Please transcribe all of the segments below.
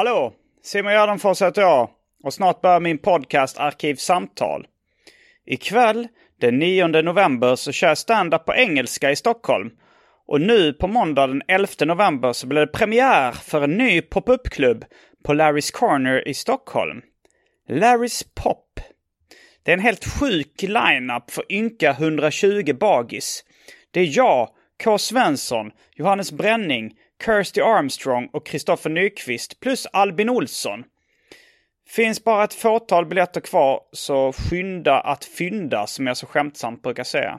Hallå! Simon Gärdenfors heter jag och snart börjar min podcast Arkivsamtal. Ikväll, den 9 november, så kör jag stand-up på engelska i Stockholm. Och nu på måndag den 11 november så blir det premiär för en ny pop-up-klubb på Larrys Corner i Stockholm. Larrys Pop. Det är en helt sjuk line-up för ynka 120 bagis. Det är jag, K. Svensson, Johannes Bränning, Kirsty Armstrong och Kristoffer Nyqvist plus Albin Olsson. Finns bara ett fåtal biljetter kvar, så skynda att fynda som jag så skämtsamt brukar säga.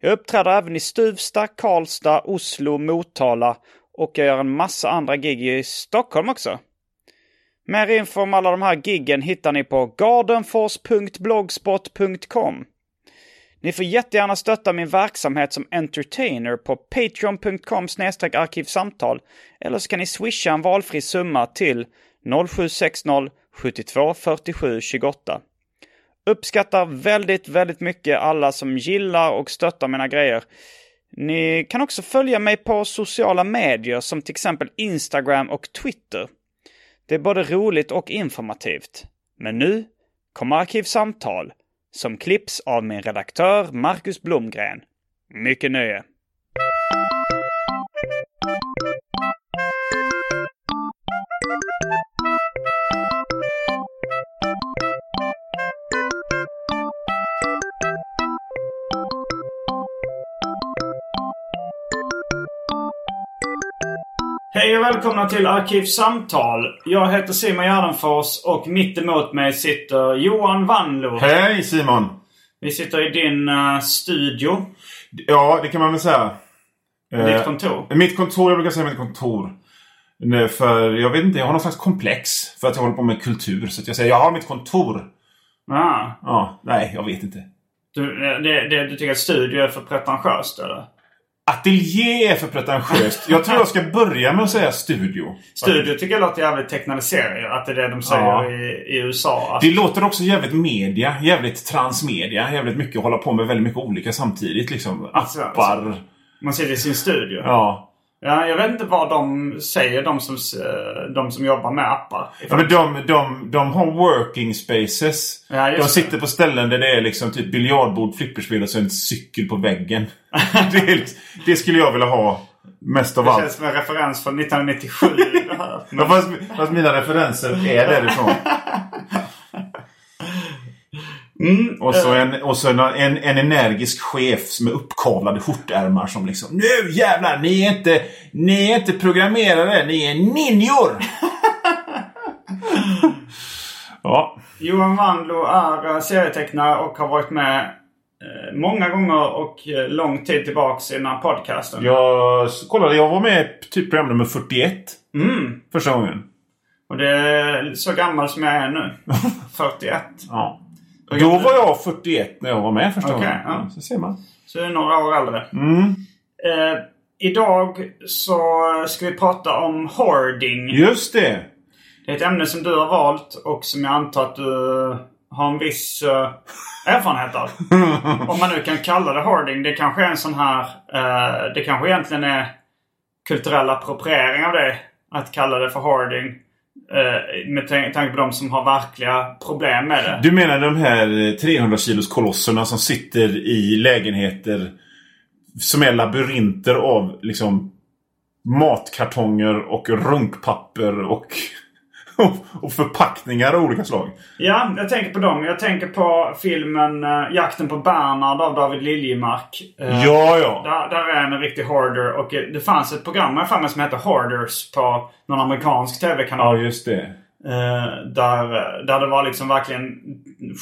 Jag uppträder även i Stuvsta, Karlstad, Oslo, Motala och jag gör en massa andra gig i Stockholm också. Mer info om alla de här giggen hittar ni på gardenfors.blogspot.com. Ni får jättegärna stötta min verksamhet som entertainer på patreon.com arkivsamtal eller så kan ni swisha en valfri summa till 0760 72 47 28. Uppskattar väldigt, väldigt mycket alla som gillar och stöttar mina grejer. Ni kan också följa mig på sociala medier som till exempel Instagram och Twitter. Det är både roligt och informativt. Men nu kommer Arkivsamtal som klipps av min redaktör Marcus Blomgren. Mycket nöje! Hej och välkomna till Arkivsamtal. Jag heter Simon Gärdenfors och mitt emot mig sitter Johan Wanlo. Hej Simon! Vi sitter i din uh, studio. Ja, det kan man väl säga. Ditt Eh, kontor. Mitt kontor, jag brukar säga mitt kontor. Nej, För jag vet inte, jag har någon slags komplex. För att jag håller på med kultur. Så att jag säger, jag har mitt kontor. Ah, Ja, nej, jag vet inte. du, eh, det, det, du tycker att studio är för pretentiöst eller? Ateljé är för pretentiöst. Jag tror jag ska börja med att säga studio. Studio tycker jag låter jävligt tecknaliserat. Att det är det de säger Ja. i, i USA. Att, Det låter också jävligt media. Jävligt transmedia. Jävligt mycket att hålla på med väldigt mycket olika samtidigt. Liksom Alltså, appar. alltså. Man sitter i sin studio. Ja. Ja. jag vet inte vad de säger, de som, eh, de som jobbar med appar. Ja, men de, de, de har working spaces. Ja, de det. sitter på ställen där det är liksom typ biljardbord, flipperspel och så en cykel på väggen. det, är, det skulle jag vilja ha mest av Det allt. känns som en referens från 1997. det här. Ja, fast, fast mina referenser är därifrån. Mm, Och så, en, och så en, en, en energisk chef med uppkavlade skjortärmar som liksom Nu jävlar! Ni är inte, ni är inte programmerare, ni är ninjor! ja. Johan Wanlo är eh, serietecknare och har varit med eh, många gånger och eh, lång tid tillbaks i den här podcasten. Jag kollade, jag var med typ program nummer 41. Mm. Första gången. Och det är så gammal som jag är nu. 41. Ja. Då var jag 41 när jag var med första Okej, gången. ja. Så ser man. Så är några år äldre. Mm. Eh, idag så ska vi prata om hoarding. Just det. Det är ett ämne som du har valt och som jag antar att du har en viss eh, erfarenhet av. Om man nu kan kalla det hoarding. Det kanske är en sån här... eh, det kanske egentligen är kulturell appropriering av det. Att kalla det för hoarding. Eh, med tanke på de som har verkliga problem med det. Du menar de här eh, 300 kilos kolosserna som sitter i lägenheter som är labyrinter av liksom matkartonger och runkpapper och, och förpackningar av olika slag. Ja, jag tänker på dem. Jag tänker på filmen eh, Jakten på Bernhard av David Liljemark. Eh, Ja, ja. Där, där är en riktig hoarder. Och eh, det fanns ett program jag för som heter Hoarders på någon amerikansk tv-kanal. Ja, just det. Där, där det var liksom verkligen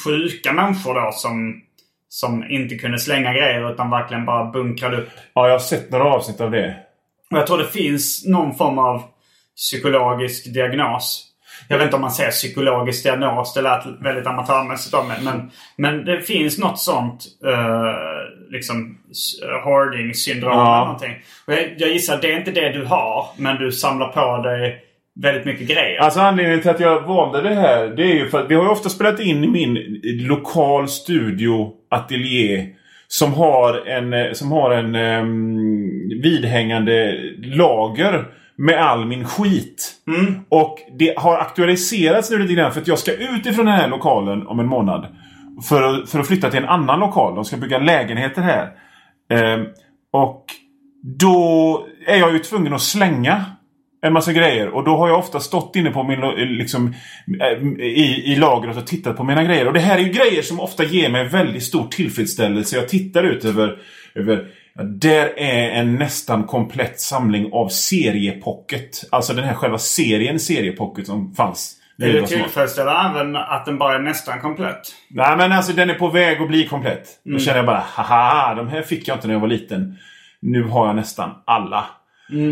sjuka människor då som, som inte kunde slänga grejer utan verkligen bara bunkrade upp. Ja, jag har sett några avsnitt av det. Och jag tror det finns någon form av psykologisk diagnos. Jag vet inte om man säger psykologisk diagnos. Det lät väldigt amatörmässigt av mig. Men, men det finns något sånt eh, liksom hoarding-syndrom Ja. eller någonting. Och jag, jag gissar det är inte det du har. Men du samlar på dig väldigt mycket grejer. Alltså anledningen till att jag valde det här det är ju för att vi har ju ofta spelat in i min lokal studio ateljé som har en, eh, som har en um, vidhängande lager med all min skit. Och det har aktualiserats nu lite grann för att jag ska ut ifrån den här lokalen om en månad. För, att- för att flytta till en annan lokal. De ska bygga lägenheter här. Ehm, och då är jag ju tvungen att slänga en massa grejer. Och då har jag ofta stått inne på min liksom, eh, i, i lagret och tittat på mina grejer. Och det här är ju grejer som ofta ger mig väldigt stor tillfredsställelse. Jag tittar ut över... över där är en nästan komplett samling av seriepocket. Alltså den här själva serien seriepocket som fanns. Är det även att den bara är nästan komplett? Nej men alltså den är på väg att bli komplett. Då känner jag bara haha, de här fick jag inte när jag var liten. Nu har jag nästan alla.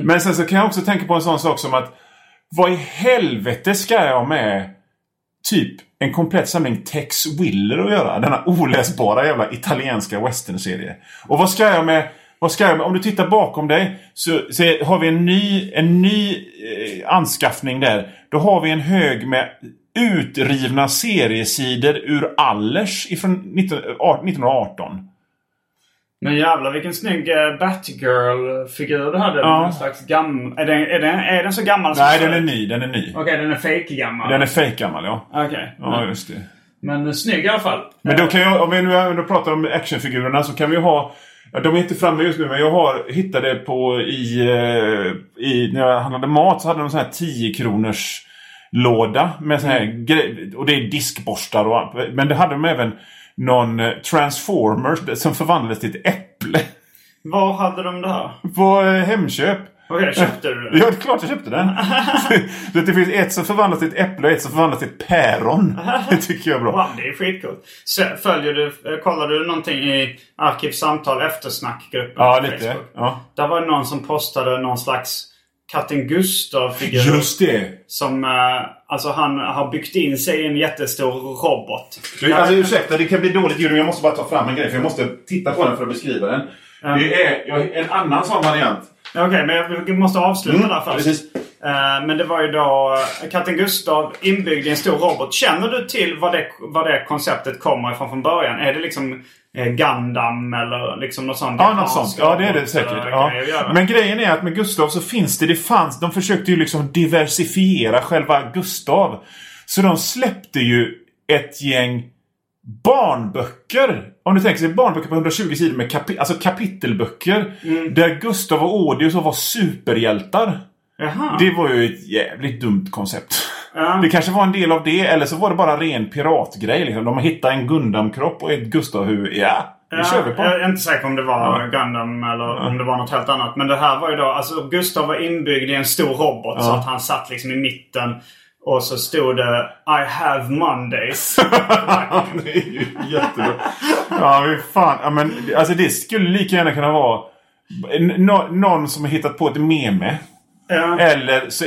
Men sen så kan jag också tänka på en sån sak som att vad i helvete ska jag med typ en komplett samling Tex Willer att göra? Denna oläsbara jävla italienska westernserie. Och vad ska jag med vad ska jag med? Om du tittar bakom dig så, så har vi en ny, en ny eh, anskaffning där. Då har vi en hög med utrivna seriesidor ur Allers ifrån 19, 1918. Eh, men jävlar vilken snygg eh, Batgirl-figur du hade. Ja. Någon slags gam... är, den, är, den, är den så gammal som Nej, så? den är ny. Den är ny. Okej, den är fake-gammal. Den är fake-gammal, ja. Okej. Ja, just det. Men eh, snygg i alla fall. Men då kan jag, om vi nu ändå pratar om actionfigurerna så kan vi ha Ja, de är inte framme just nu men jag har hittade på i, eh, i när jag handlade mat så hade de sån här 10 kronors låda med sån här grej, och det är diskborstar och allt. Men det hade de även någon eh, Transformers som förvandlades till ett äpple. Var hade de det här? På eh, Hemköp. Okej, köpte du det? Ja, det är klart jag köpte den. så det finns ett som förvandlas till ett äpple och ett som förvandlas till ett päron. Det tycker jag är bra. Wow, det är skitcoolt. Så, följer du, eh, kollar du någonting i Arkivsamtal eftersnackgruppen Ja, på lite. Facebook? Ja. Där var det någon som postade någon slags Katten Gustav-figur. Just det. Som, alltså han har byggt in sig i en jättestor robot. Du, alltså ursäkta, det kan bli dåligt ljud. men Jag måste bara ta fram en grej för jag måste titta på den för att beskriva den. Det är en annan sån variant. Okej, men jag- måste avsluta där först. Mm, precis. Eh, men det var ju då Katten Gustav inbyggd i en stor robot. Känner du till vad det, vad det konceptet kommer ifrån från början? Är det liksom Gundam eller liksom något sånt? Ja, något sånt. Ja, det är det säkert. Ja. Men grejen är att med Gustav så finns det, det fanns, de försökte ju liksom diversifiera själva Gustav. Så de släppte ju ett gäng barnböcker. Om du tänker sig barnböcker på 120 sidor med kapi alltså kapitelböcker. Mm. Där Gustav och Audius var superhjältar. Jaha. Det var ju ett jävligt dumt koncept. Ja. Det kanske var en del av det, eller så var det bara ren piratgrej. Liksom. De hittade en Gundam-kropp och ett Gustav-huvud. Ja, det Ja, kör vi på. Jag är inte säker om det var Ja. Gundam eller om det var något helt annat. Men det här var ju då, alltså Gustav var inbyggd i en stor robot så att han satt liksom i mitten. Och så stod det I have Mondays. det är ju jättebra. Ja, men fan. Ja, men, alltså det skulle lika gärna kunna vara nå- någon som har hittat på ett meme. Ja. Eller så,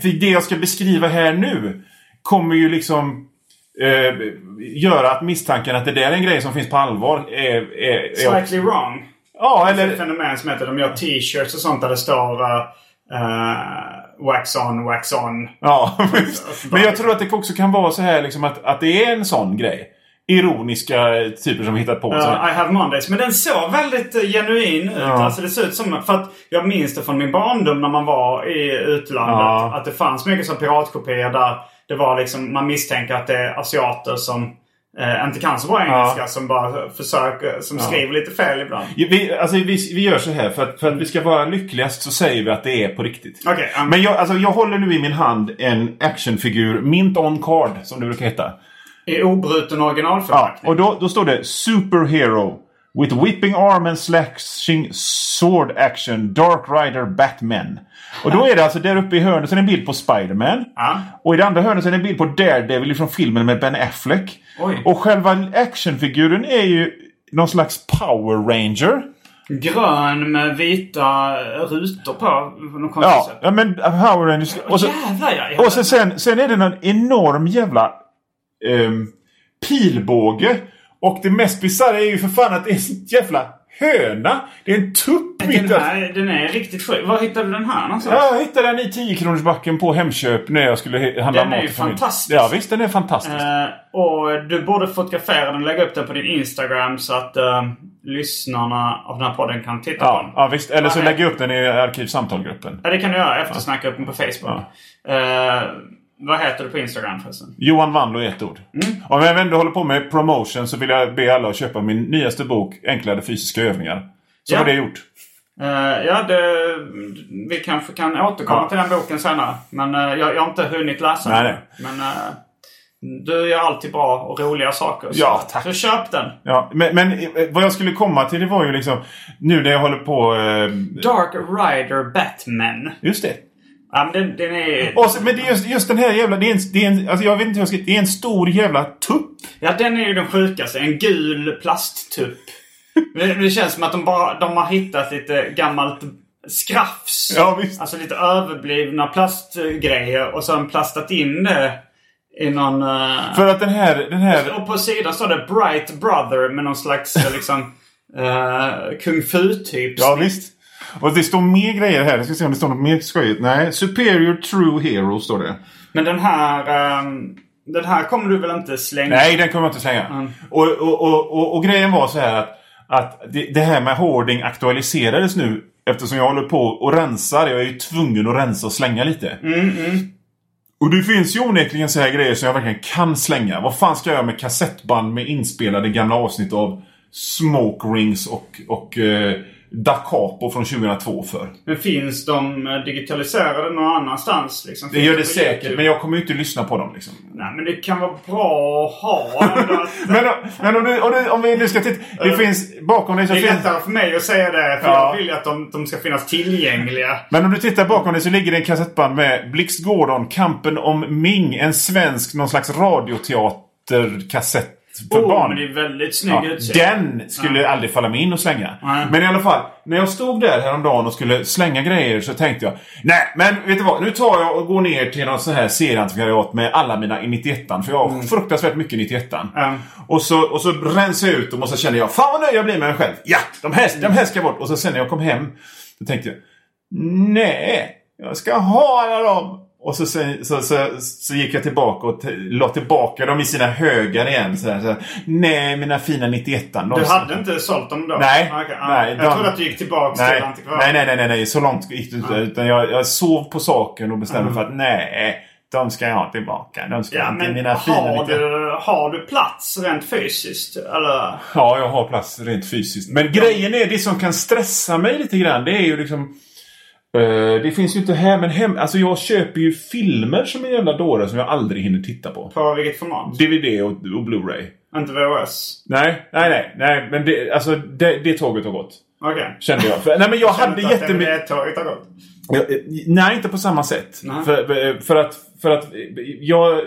för det jag ska beskriva här nu kommer ju liksom eh, göra att misstanken att det där är en grej som finns på allvar är... är, Slightly wrong. ja, Eller... Ett eller... fenomen som heter de gör t-shirts och sånt där det står uh, uh, wax on, wax on. Ja, men jag tror att det också kan vara så här liksom att, att det är en sån grej. Ironiska typer som hittar på. Så I have Mondays. Men den såg väldigt uh, genuin ut. Ja. Alltså det ser ut som... För att jag minns det från min barndom när man var i utlandet. Ja. Att det fanns mycket som piratkopior där det var liksom... Man misstänker att det är asiater som eh, inte kan så bra engelska som bara försöker, som skriver lite fel ibland. Vi, alltså, vi, vi gör så här. För att, för att vi ska vara lyckligast så säger vi att det är på riktigt. Okej, um, Men jag, alltså, jag håller nu i min hand en actionfigur, Mint on Card, som det brukar heta. I obruten Ja, originalförpackning. och då, då står det Superhero. With whipping arm and slashing sword action Dark Rider Batman. Och då är det alltså där uppe i hörnet så är det en bild på Spiderman. Ja. Och i det andra hörnet så är det en bild på Daredevil från filmen med Ben Affleck. Oj. Och själva actionfiguren är ju någon slags Power Ranger. Grön med vita rutor på. Ja, ja men Power Rangers. Och så, Jävlar ja! Jag och så sen, sen är det någon enorm jävla ehm, pilbåge. Och det mest bisarra är ju för fan att det är en jävla höna. Det är en tupp mitt den, där. här, den är riktigt sjuk. Var hittade du den här någonstans? Ja, jag hittade den i 10 kronors backen på Hemköp när jag skulle handla Den är mat ju till familjen. fantastisk. Ja visst, den är fantastisk. Eh, och du borde fotografera den och lägga upp den på din Instagram så att eh, lyssnarna av den här podden kan titta på ja, den. ja visst. Eller så Ja, lägger jag upp den i arkivsamtalgruppen. Ja, det kan du göra. Eftersnackgruppen på Facebook. Eh, vad heter du på Instagram förresten? Johan Wandlo i ett ord. Mm. Om jag ändå håller på med promotion så vill jag be alla att köpa min nyaste bok Enklare fysiska övningar. Så Ja. har det gjort. Eh, ja, det, vi kanske kan återkomma Ja. till den boken senare. Men eh, jag, jag har inte hunnit läsa Nej, den. nej. Men eh, du gör alltid bra och roliga saker. Så, Ja, tack. Så köp den. Ja, men, men vad jag skulle komma till det var ju liksom nu när jag håller på... Dark Rider Batman. just det. Ja, men den, den är... Så, men det är just, just den här jävla... Det är en, det är en, alltså jag vet inte hur jag ska... Det är en stor jävla tupp. Ja, den är ju den sjukaste. En gul plasttupp. det, det känns som att de bara de har hittat lite gammalt skrafs. Ja, visst. Alltså lite överblivna plastgrejer och sen plastat in det i någon... eh, För att den här... Den här Och på sidan står det Bright Brother med någon slags eh, liksom uh, kung fu-typ. ja, visst. Och det står mer grejer här. Jag ska se om det står något mer skojigt. Nej. Superior True Hero står det. Men den här... ehm, den här kommer du väl inte slänga? Nej, den kommer jag inte slänga. Mm. Och, och, och, och, och grejen var så här att, att det, det här med hoarding aktualiserades nu eftersom jag håller på och rensar. Jag är ju tvungen att rensa och slänga lite. Mm, Och det finns ju onekligen så här grejer som jag verkligen kan slänga. Vad fan ska jag göra med kassettband med inspelade gamla avsnitt av Smoke Rings och, och eh, Da Capo från 2002 för? Men finns de eh, digitaliserade någon annanstans? Liksom? Det gör det säkert, YouTube? men jag kommer ju inte lyssna på dem liksom. Nej, men det kan vara bra att ha. Men, men om, du, om, du, om vi nu ska titta. Det finns bakom dig så det är finns... lättare för mig att säga det. För Ja. jag vill ju att de, de ska finnas tillgängliga. Men om du tittar bakom dig så ligger det en kassettband med Blixt Gordon, Kampen om Ming. En svensk, någon slags radioteaterkassett för Oh, barn. det är väldigt snygg Ja, den skulle aldrig falla mig in att slänga. Nej. Men i alla fall, när jag stod där häromdagen och skulle slänga grejer så tänkte jag Nej, men vet du vad? Nu tar jag och går ner till någon sån här serieantikvariat med alla mina i 91 För jag har fruktansvärt mycket i 91 Ja. och, så, och så rensar jag ut dem och så känner jag Fan vad nöjd jag blir med mig själv. Ja, de här, de här ska bort. Och så sen när jag kom hem då tänkte jag Nej, jag ska ha alla dem. Och så, sen, så, så, så gick jag tillbaka och la tillbaka dem i sina högar igen. Så så Nej, mina fina 91 de Du ska- hade inte sålt dem då? Nej. Ja. Nej, jag de- trodde att du gick tillbaka Nej, till antikvariat. nej, nej, nej, nej, så långt gick det inte. Utan jag, jag sov på saken och bestämde för att nej, de ska jag ha tillbaka. De ska Ja, men mina har 91. du, har du plats rent fysiskt? Eller? Ja, jag har plats rent fysiskt. Men grejen är, det som kan stressa mig lite grann, det är ju liksom... eh, det finns ju inte här, men hem, alltså jag köper ju filmer som en jävla dåre som jag aldrig hinner titta på. På vilket format? DVD och, och Blu-ray. Inte VHS? Nej, nej, nej, nej, men det, alltså det, det tåget har gått. Okej. Kände jag. För, nej men jag hade Inte att jättemycket... DVD-tåget har gått? Eh, Nej, inte på samma sätt. För, för att, för att jag...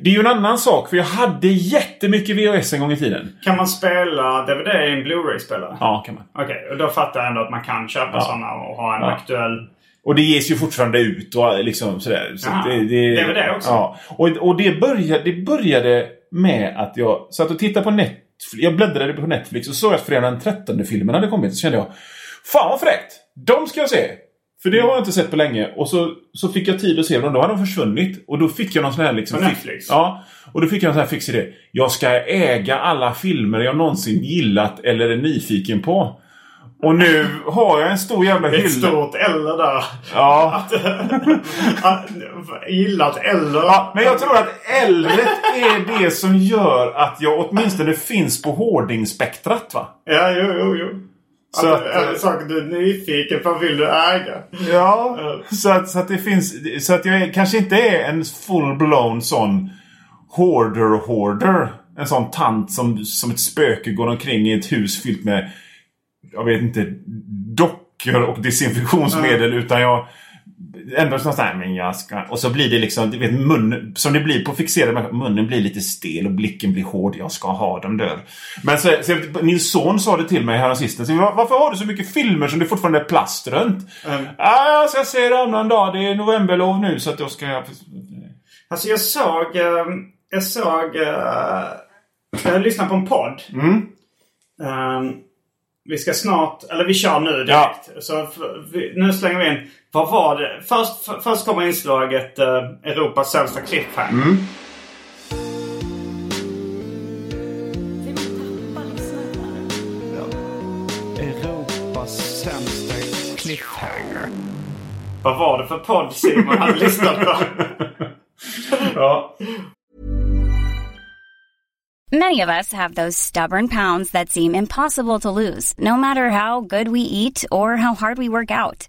Det är ju en annan sak. För jag hade jättemycket VHS en gång i tiden. Kan man spela DVD i en Blu-ray-spelare? Ja, kan man. Okej, och då fattar jag ändå att man kan köpa Ja. sådana och ha en Ja. aktuell... Och det ges ju fortfarande ut och liksom sådär. Så det, det, DVD också? Ja. Och, och det, började, det började med att jag satt och tittade på Netflix. Jag bläddrade på Netflix och såg att fredag den 13 filmen hade kommit. Så kände jag Fan vad fräckt! De ska jag se! För det har jag inte sett på länge. Och så, så fick jag tid att se dem. Då hade de försvunnit. Och då fick jag någon sån här liksom... På fix- Netflix? Ja. Och då fick jag en sån här fix idé. Jag ska äga alla filmer jag någonsin gillat eller är nyfiken på. Och nu har jag en stor jävla är ett hylla. stort eller där. Ja. Att, att, gillat eller. ja. Men jag tror att äldret är det som gör att jag åtminstone finns på hårdingspektrat va? Ja, jo, jo, jo. Så Så att, att, eh, en sak du är nyfiken på vill du äga. Ja. Så att, så att det finns... Så att jag är, kanske inte är en full-blown sån hoarder-hoarder. En sån tant som, som ett spöke går omkring i ett hus fyllt med, jag vet inte, dockor och desinfektionsmedel. Utan jag ändå så här, men jag ska... Och så blir det liksom, du vet mun, som det blir på fixerade människor. Munnen blir lite stel och blicken blir hård. Jag ska ha dem där. Men så, så, min son sa det till mig häromsistens. Varför har du så mycket filmer som det fortfarande är plast runt? Mm. Ah, jag ska se det annan dag. Det är novemberlov nu så att då ska jag... Alltså jag såg... eh, Jag såg... eh, Jag lyssnade på en podd. Mm. Eh, Vi ska snart... Eller vi kör nu direkt. Ja. Så vi, nu slänger vi in. Vad var det? Först, f- först kommer inslaget uh, Europas sämsta cliffhanger. Mm. Europas sämsta cliffhanger. Vad var det för podd Simon hade lyssnat på? Ja. Many of us have those stubborn pounds that seem impossible to lose, no matter how good we eat or how hard we work out.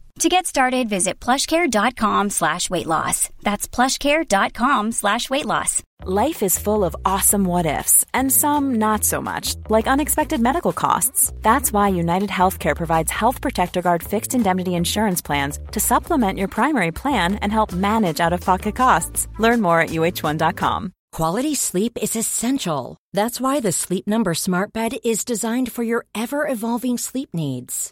To get started, visit plushcare.com slash weight loss. That's plushcare.com slash weight loss. Life is full of awesome what ifs, and some not so much, like unexpected medical costs. That's why United Healthcare provides Health Protector Guard fixed indemnity insurance plans to supplement your primary plan and help manage out of pocket costs. Learn more at uh1.com. Quality sleep is essential. That's why the Sleep Number Smart Bed is designed for your ever evolving sleep needs.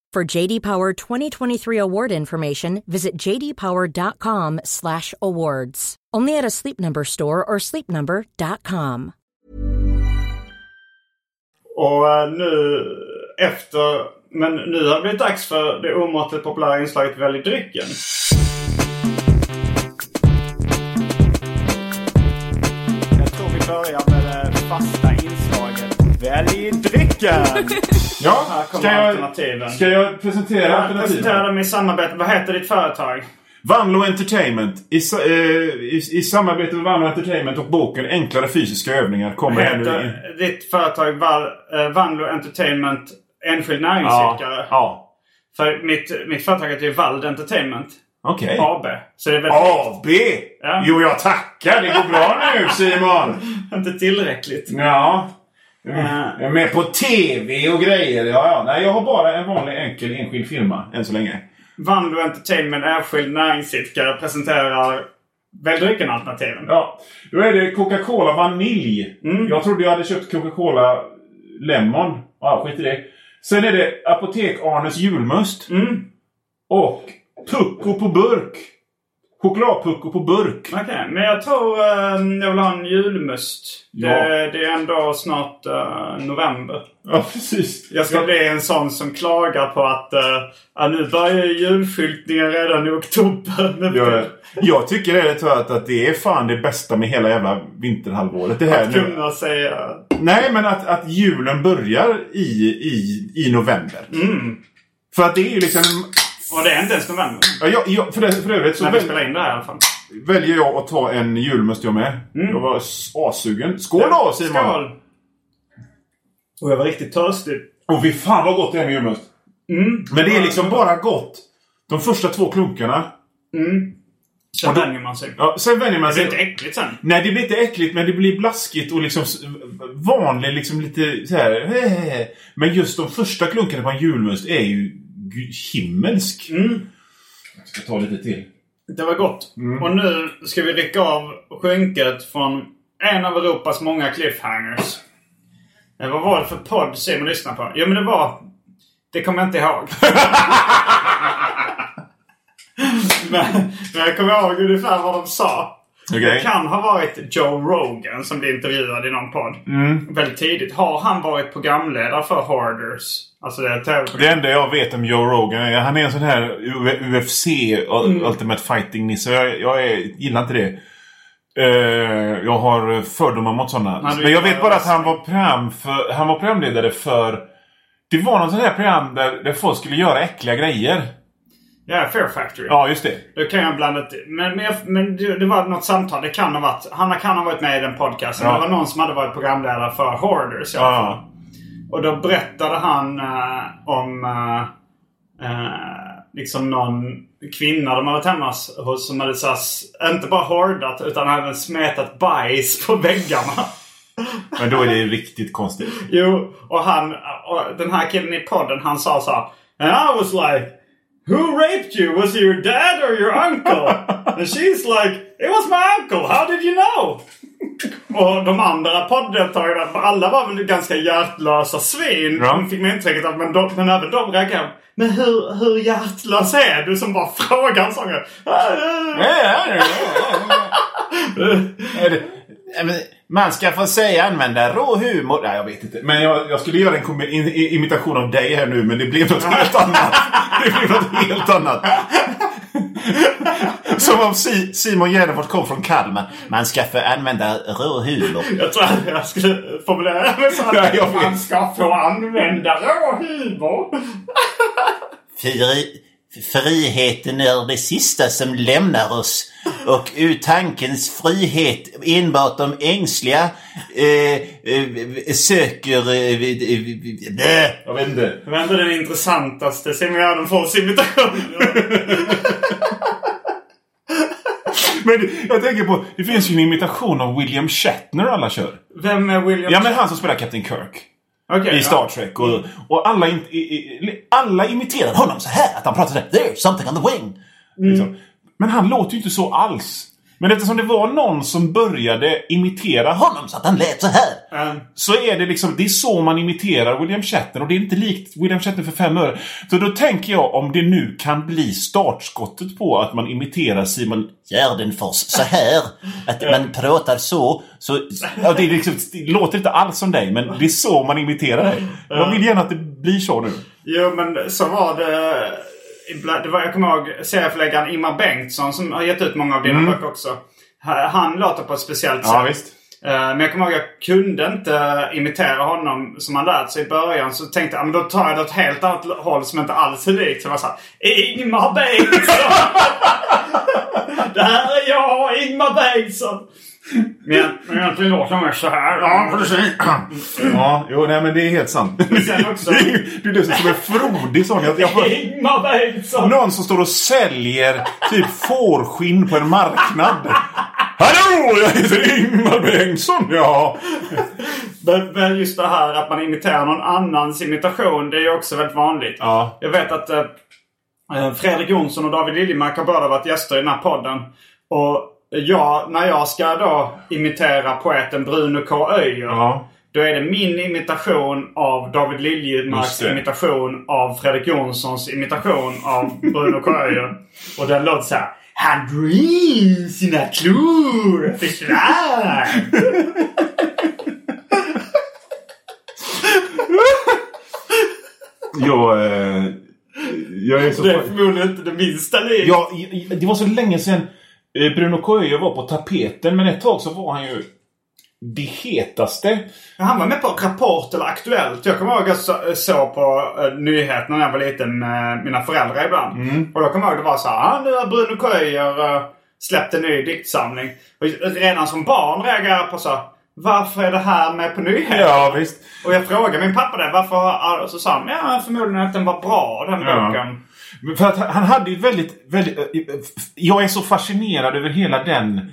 For JD Power 2023 award information, visit jdpower.com/awards. Only at a Sleep Number store or sleepnumber.com. Och eh, nu efter... Men nu har det blivit dags för det omåttligt populära inslaget Välj drycken. Jag tror vi börjar med det fasta inslaget Välj drycken! Ja, Här kommer ska jag, alternativen. ska jag presentera Jag alternativen? presenterar dem i samarbete. Vad heter ditt företag? Vanlo Entertainment. I, eh, i, I samarbete med Vanlo Entertainment och boken Enklare fysiska övningar kommer här nu in. heter ditt företag Val, eh, Vanlo Entertainment Enskild Ja, näringsidkare? ja. För mitt, mitt företag heter ju Vald Entertainment okej. AB. Så det är väl AB! Ja. Jo, jag tackar. Det går bra nu Simon. inte tillräckligt. Ja. Jag är med på TV och grejer. Ja, ja. Nej, jag har bara en vanlig enkel enskild firma än så länge. Vanlo Entertainment Enskild näringsidkare presenterar Välj drycken-alternativen. Ja, då är det Coca-Cola Vanilj. Jag trodde jag hade köpt Coca-Cola Lemon. Ja, skit i det. Sen är det Apotek-Arnes julmust. Mm. Och Pucko på burk. Chokladpucko på burk. Okej, men jag tror eh, jag vill ha en julmust. Ja. Det, det är ändå snart eh, november. Ja, precis. Jag ska bli en sån som klagar på att ja, nu börjar ju julskyltningen redan i oktober. Jag, jag tycker ärligt talat att det är fan det bästa med hela jävla vinterhalvåret. Det här Att nu. kunna säga... Nej, men att, att julen börjar i, i, i november. Mm. För att det är ju liksom... Och det är inte ens november. Ja, jag, jag, för, det, för övrigt så När vi väl, spelar in det här i alla fall. väljer jag att ta en julmust jag med. Jag var assugen. Skål då Simon! Skål! Och jag var riktigt törstig. Och fy fan vad gott det är med julmust. Mm. Men det är liksom bara gott. De första två klunkarna. Sen vänjer man sig. Ja, sen vänjer man Det blir sig. inte äckligt sen. Nej, det blir inte äckligt men det blir blaskigt och liksom vanlig liksom lite så här. Men just de första klunkarna på en julmust är ju himmelsk. Mm. Jag ska ta lite till. Det var gott. Och nu ska vi rycka av skynket från en av Europas många cliffhangers. Vad var det för podd Simon lyssnade på? Jo men det var... Det kommer jag inte ihåg. men, men jag kommer ihåg ungefär vad de sa. Okej. Det kan ha varit Joe Rogan som blev intervjuad i någon podd. Väldigt tidigt. Har han varit programledare för Hoarders? Alltså det är Det enda jag vet om Joe Rogan är han är en sån här UFC Mm. Ultimate Fighting-nisse. Jag, jag är, gillar inte det. Eh, jag har fördomar mot sådana. Nej, Men jag vet bara att han var, program för, han var programledare för... Det var något sånt här program där, där folk skulle göra äckliga grejer. Ja, Fair Factory. Ja, just det. Då kan jag blanda. Men, men, jag, men det, det var något samtal. Det kan ha varit... Han kan ha varit med i den podcasten. Ja. Det var någon som hade varit programledare för Hoarders i alla fall. Ja. Och då berättade han eh, om eh, eh, liksom någon kvinna de hade varit hemma hos- som hade så här, inte bara hordat utan även smetat bajs på väggarna. Men då är det riktigt konstigt. Jo, och han, och den här killen i podden han sa så här. And I was like Who raped you? Was it your dad or your uncle? And she's like It was my uncle. How did you know? Och de andra podddeltagarna, alla var väl ganska hjärtlösa svin. Ja. De fick man intrycket av. Men, de, men även de reagerade. Men hur, hur hjärtlös är du som bara frågar en sån grej? Är det- ja, men Man ska få säga använda rå humor. Nej, jag vet inte. Men jag, jag skulle göra en imitation av dig här nu, men det blev något helt annat. Det blev något helt annat. Som om si, Simon Gärdenfors kom från Kalmar. Man ska få använda rå humor. Jag tror att jag skulle formulera mig så Ja, att vet. man ska få använda rå humor. Fri, friheten är det sista som lämnar oss. Och ur tankens frihet enbart de ängsliga eh, eh, söker... Eh, eh, eh, Jag vet inte. Det var ändå den intressantaste Simon Gärdenfors imitationen. Men jag tänker på, det finns ju en imitation av William Shatner alla kör. Vem är William Ja, men han som spelar Captain Kirk. Okej, I Star Trek. Och, och alla, in, i, i, alla imiterar honom så här. Att han pratar så här. There's something on the wing. Liksom. Men han låter ju inte så alls. Men eftersom det var någon som började imitera honom så att han lät så här. Ja. Så är det liksom, det är så man imiterar William Shatner och det är inte likt William Shatner för fem öre. Så då tänker jag om det nu kan bli startskottet på att man imiterar Simon Gärdenfors så här. Att man pratar så. så Ja, det, är liksom, det låter inte alls som dig, men det är så man imiterar dig. Jag vill gärna att det blir så nu. Jo, men så var det. Det var, jag kommer ihåg serieförläggaren Ingmar Bengtsson som har gett ut många av dina böcker också. Ha- Han låter på ett speciellt sätt. Ja, visst. Eh, Men jag kommer ihåg att jag kunde inte imitera honom som han lärt sig i början. Så tänkte jag, "Ja, men då tar jag det åt helt annat håll som inte alls är likt. Så jag var såhär, Ingmar Bengtsson! det här är jag, Ingmar Bengtsson! Men jag- men egentligen låter jag mer så här. Ja, precis. Ja, jo, nej men det är helt sant. sen också- Du är dessutom som en frodig sån. Jag, jag får, Ingmar Bengtsson! någon som står och säljer typ fårskinn på en marknad. Hallå! Jag heter Ingmar Bengtsson, ja. Men, men just det här att man imiterar någon annans imitation, det är ju också väldigt vanligt. Ja. Jag vet att eh, eh, Fredrik Jonsson och David Liljemark har båda varit gäster i den här podden. Och jag, när jag ska då imitera poeten Bruno K. Öijer. Ja. Då är det min imitation av David Liljemarks imitation av Fredrik Jonssons imitation av Bruno K. Öijer. Och den låter så här. Han drog in sina klor försvann. Jag, eh, jag är så... Det är förmodligen inte det minsta liv. Ja, det var så länge sedan Bruno Coelho var på tapeten. Men ett tag så var han ju det hetaste. Han var med på Rapport eller Aktuellt. Jag kommer ihåg att jag så- såg på uh, nyheterna när jag var liten med mina föräldrar ibland. Och då kommer jag ihåg att det var så här. Ah, nu har Bruno Coelho uh, släppt en ny diktsamling. Och redan som barn reagerade jag på så här, Varför är det här med på nyheterna? Ja, visst. Och jag frågade min pappa det. Varför? har- Så sa han, ja förmodligen att den var bra den Ja. boken. För att han hade ju väldigt, väldigt... eh, Jag är så fascinerad över hela den,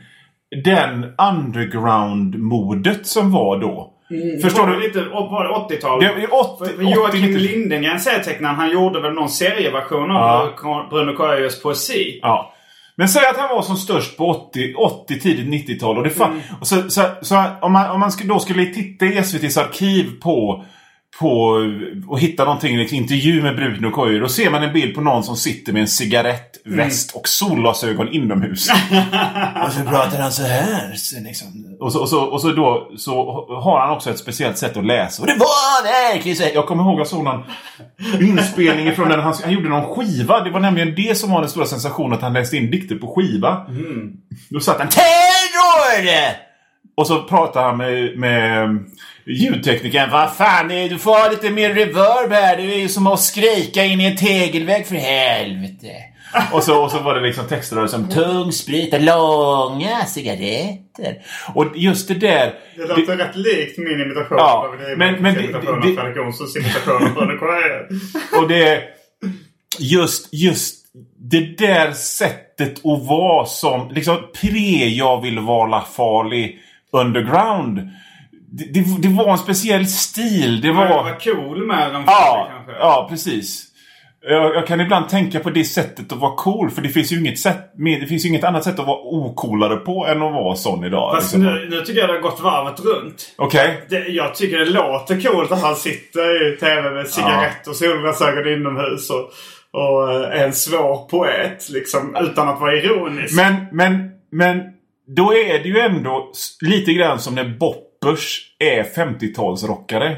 den underground-modet som var då. Förstår Var det du? Lite, var det 80-tal? Det är 80, För Joakim 80 Lindengren, serietecknaren, han gjorde väl någon serieversion av Ja. Bruno Coelhos poesi? Ja. Men säg att han var som störst på 80, 80 tidigt 90-tal. Och det fan, och så, så, så, om man, om man då skulle titta i SVTs arkiv på på och hitta någonting, liksom, intervju med Bruden och Kojo. Då ser man en bild på någon som sitter med en cigarett, väst och solglasögon inomhus. och så pratar han så här. Så liksom. och, så, och, så, och så då så har han också ett speciellt sätt att läsa. Och det var verkligen så. här. Jag kommer ihåg att jag såg någon inspelning från den. Han, han gjorde någon skiva. Det var nämligen det som var den stora sensationen. Att han läste in dikter på skiva. Då satt han Terror! Och så pratade han med, med ljudteknikern. Vad fan, du får ha lite mer reverb här. Det är ju som att skrika in i en tegelvägg för helvete. och, så, och så var det liksom texter som tung sprit långa cigaretter. Och just det där. Det låter rätt likt min imitation Ja, av men- men det- imitation det- av Fredrik Jonssons imitation av. Och det... Just, just det där sättet att vara som... Liksom pre jag vill vara farlig underground. Det, det, det var en speciell stil. Det var... var cool med den Ja, kanske. ja precis. Jag, jag kan ibland tänka på det sättet att vara cool. För det finns ju inget, sätt, det finns inget annat sätt att vara ocoolare på än att vara sån idag. Fast liksom. nu, nu tycker jag det har gått varvet runt. Okej? Det, jag tycker det låter coolt att han sitter i tv med cigarett och solglasögon inomhus och, och eh, är en svår poet liksom. Utan att vara ironisk. Men, men, men då är det ju ändå lite grann som när boppers är 50-talsrockare.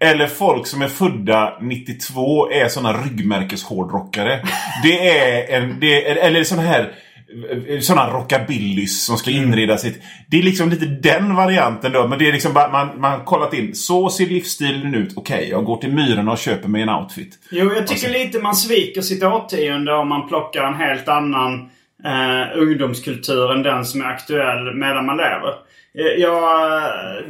Eller folk som är födda 92 är såna ryggmärkeshårdrockare. Det är en... Det är, eller såna här... Såna rockabillys som ska inreda sitt... Det är liksom lite den varianten då. Men det är liksom bara, man, man har kollat in. Så ser livsstilen ut. Okej, jag går till Myrorna och köper mig en outfit. Jo, jag tycker lite man sviker sitt årtionde om man plockar en helt annan eh, ungdomskultur än den som är aktuell medan man lever. Eh, Jag, eh,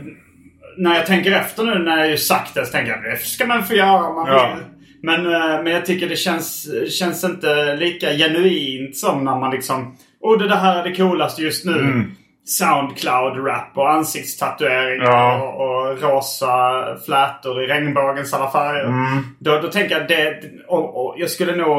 när jag tänker efter nu när jag ju sagt det så tänker jag det ska man få göra om man Ja. vill. Men, eh, men jag tycker det känns, känns inte lika genuint som när man liksom... Oh, det här är det coolaste just nu. Mm. Soundcloud-rap och ansiktstatueringar Ja. och, och rosa flätor i regnbågens alla färger. Mm. Då, då tänker jag det... Och, och jag skulle nog...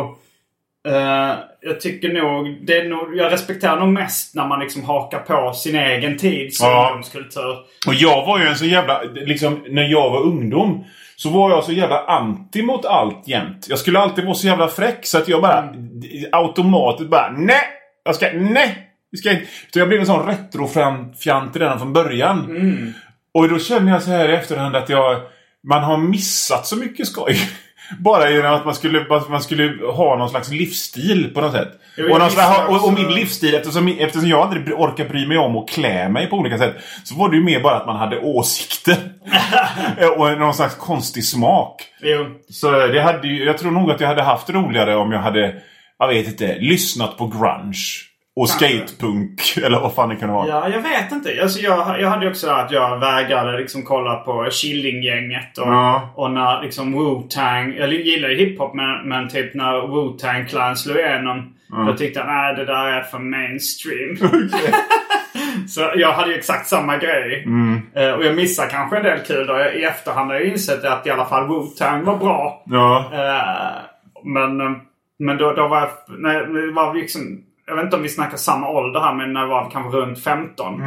eh, jag tycker nog, det är nog... Jag respekterar nog mest när man liksom hakar på sin egen tids Ja. ungdomskultur. Och jag var ju en så jävla... Liksom, när jag var ungdom så var jag så jävla anti mot allt jämt. Jag skulle alltid vara så jävla fräck så att jag bara d- automatiskt bara nej! Jag ska nej! Jag, ska, inte." så jag blev en sån retrofjant redan från början. Och då känner jag så här i efterhand att jag... Man har missat så mycket skoj. Bara genom att man skulle, att man skulle ha någon slags livsstil på något sätt. Och, någon slags, och, och min livsstil, eftersom, eftersom jag aldrig orkar bry mig om att klä mig på olika sätt. Så var det ju mer bara att man hade åsikter. och någon slags konstig smak. Jo. Så det hade jag tror nog att jag hade haft roligare om jag hade, jag vet inte, lyssnat på grunge. Och skatepunk, eller vad fan det kan vara. Ja, jag vet inte. Alltså, jag, jag hade ju också att jag vägrade liksom kolla på Killinggänget och, Ja. och när liksom Wu-Tang... Jag gillar ju hiphop men, men typ när Wu-Tang Clan slog igenom. Då tyckte jag nej det där är för mainstream. Så jag hade ju exakt samma grej. Eh, och jag missar kanske en del kul då. I efterhand har jag insett att i alla fall Wu-Tang var bra. Ja. Eh, men eh, men då, då var jag... När, det var liksom, jag vet inte om vi snackar samma ålder här men när jag var kanske runt 15.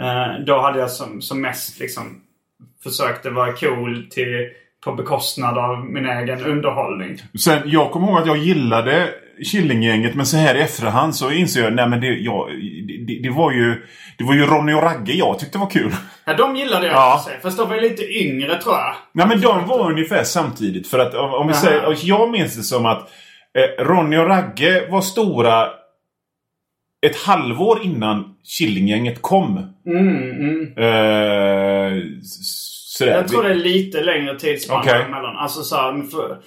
Eh, då hade jag som, som mest liksom försökte vara cool till, på bekostnad av min egen underhållning. Sen, jag kommer ihåg att jag gillade Killinggänget men så här i efterhand så inser jag nej men det, jag, det, det var ju Det var ju Ronny och Ragge jag tyckte var kul. Ja, de gillade jag Ja. ja. sig. Fast de var ju lite yngre tror jag. Nej men de var ungefär samtidigt. För att om vi säger, jag minns det som att eh, Ronny och Ragge var stora ett halvår innan Killinggänget kom. Mm, mm. Eh, sådär. Jag tror det är lite längre tidsspann Okej. emellan. Alltså så här, för,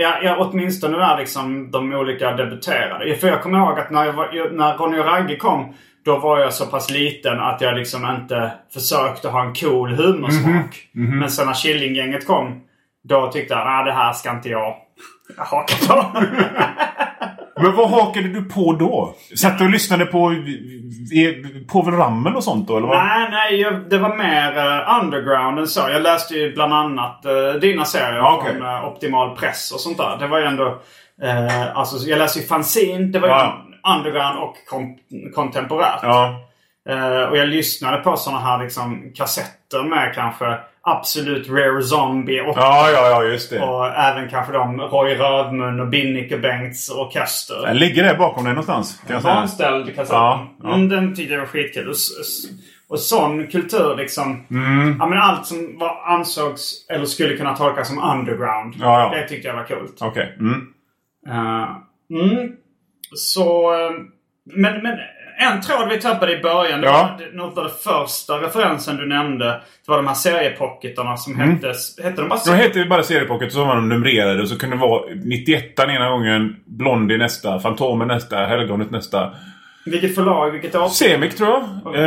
jag, jag, åtminstone när liksom de olika debuterade. För jag kommer ihåg att när, jag var, när Ronny och Ragge kom. Då var jag så pass liten att jag liksom inte försökte ha en cool humorsmak. Mhm. Men sen när Killinggänget kom. Då tyckte jag att det här ska inte jag haka på. Men vad hakade du på då? Satt du och lyssnade på Povel Ramel och sånt då? Eller vad? Nej, nej. Jag, det var mer eh, underground än så. Jag läste ju bland annat eh, dina serier okej. från eh, Optimal Press och sånt där. Det var ju ändå... eh, alltså, jag läste ju fanzine. Det var ju Ja. underground och kom kontemporärt. Ja. Eh, och jag lyssnade på sådana här liksom, kassetter med kanske Absolut Rare Zombie och, Ja, ja, ja, just det. och även kanske de Roy Rövmun och Binnike Bengts orkester. Den ligger där bakom dig någonstans. Kan jag säga. Vanställd kassett. Ja, ja. Mm, den tyckte jag var skitkul. Och, och sån kultur liksom. Mm. Ja, men allt som var, ansågs eller skulle kunna tolkas som underground. Ja, ja. Det tyckte jag var coolt. Okej. Mm. Eh, mm. Så... eh, men, men en tråd vi tappade i början. Det Ja. var något av det första referensen du nämnde. Det var de här seriepocketarna som Mm. hette... Hette de bara Då hette bara Seriepocket så var de numrerade och så kunde det vara 91 ena gången, Blondie nästa, Fantomen nästa, Helgonet nästa. Vilket förlag? Vilket år? Semik tror jag. Eh,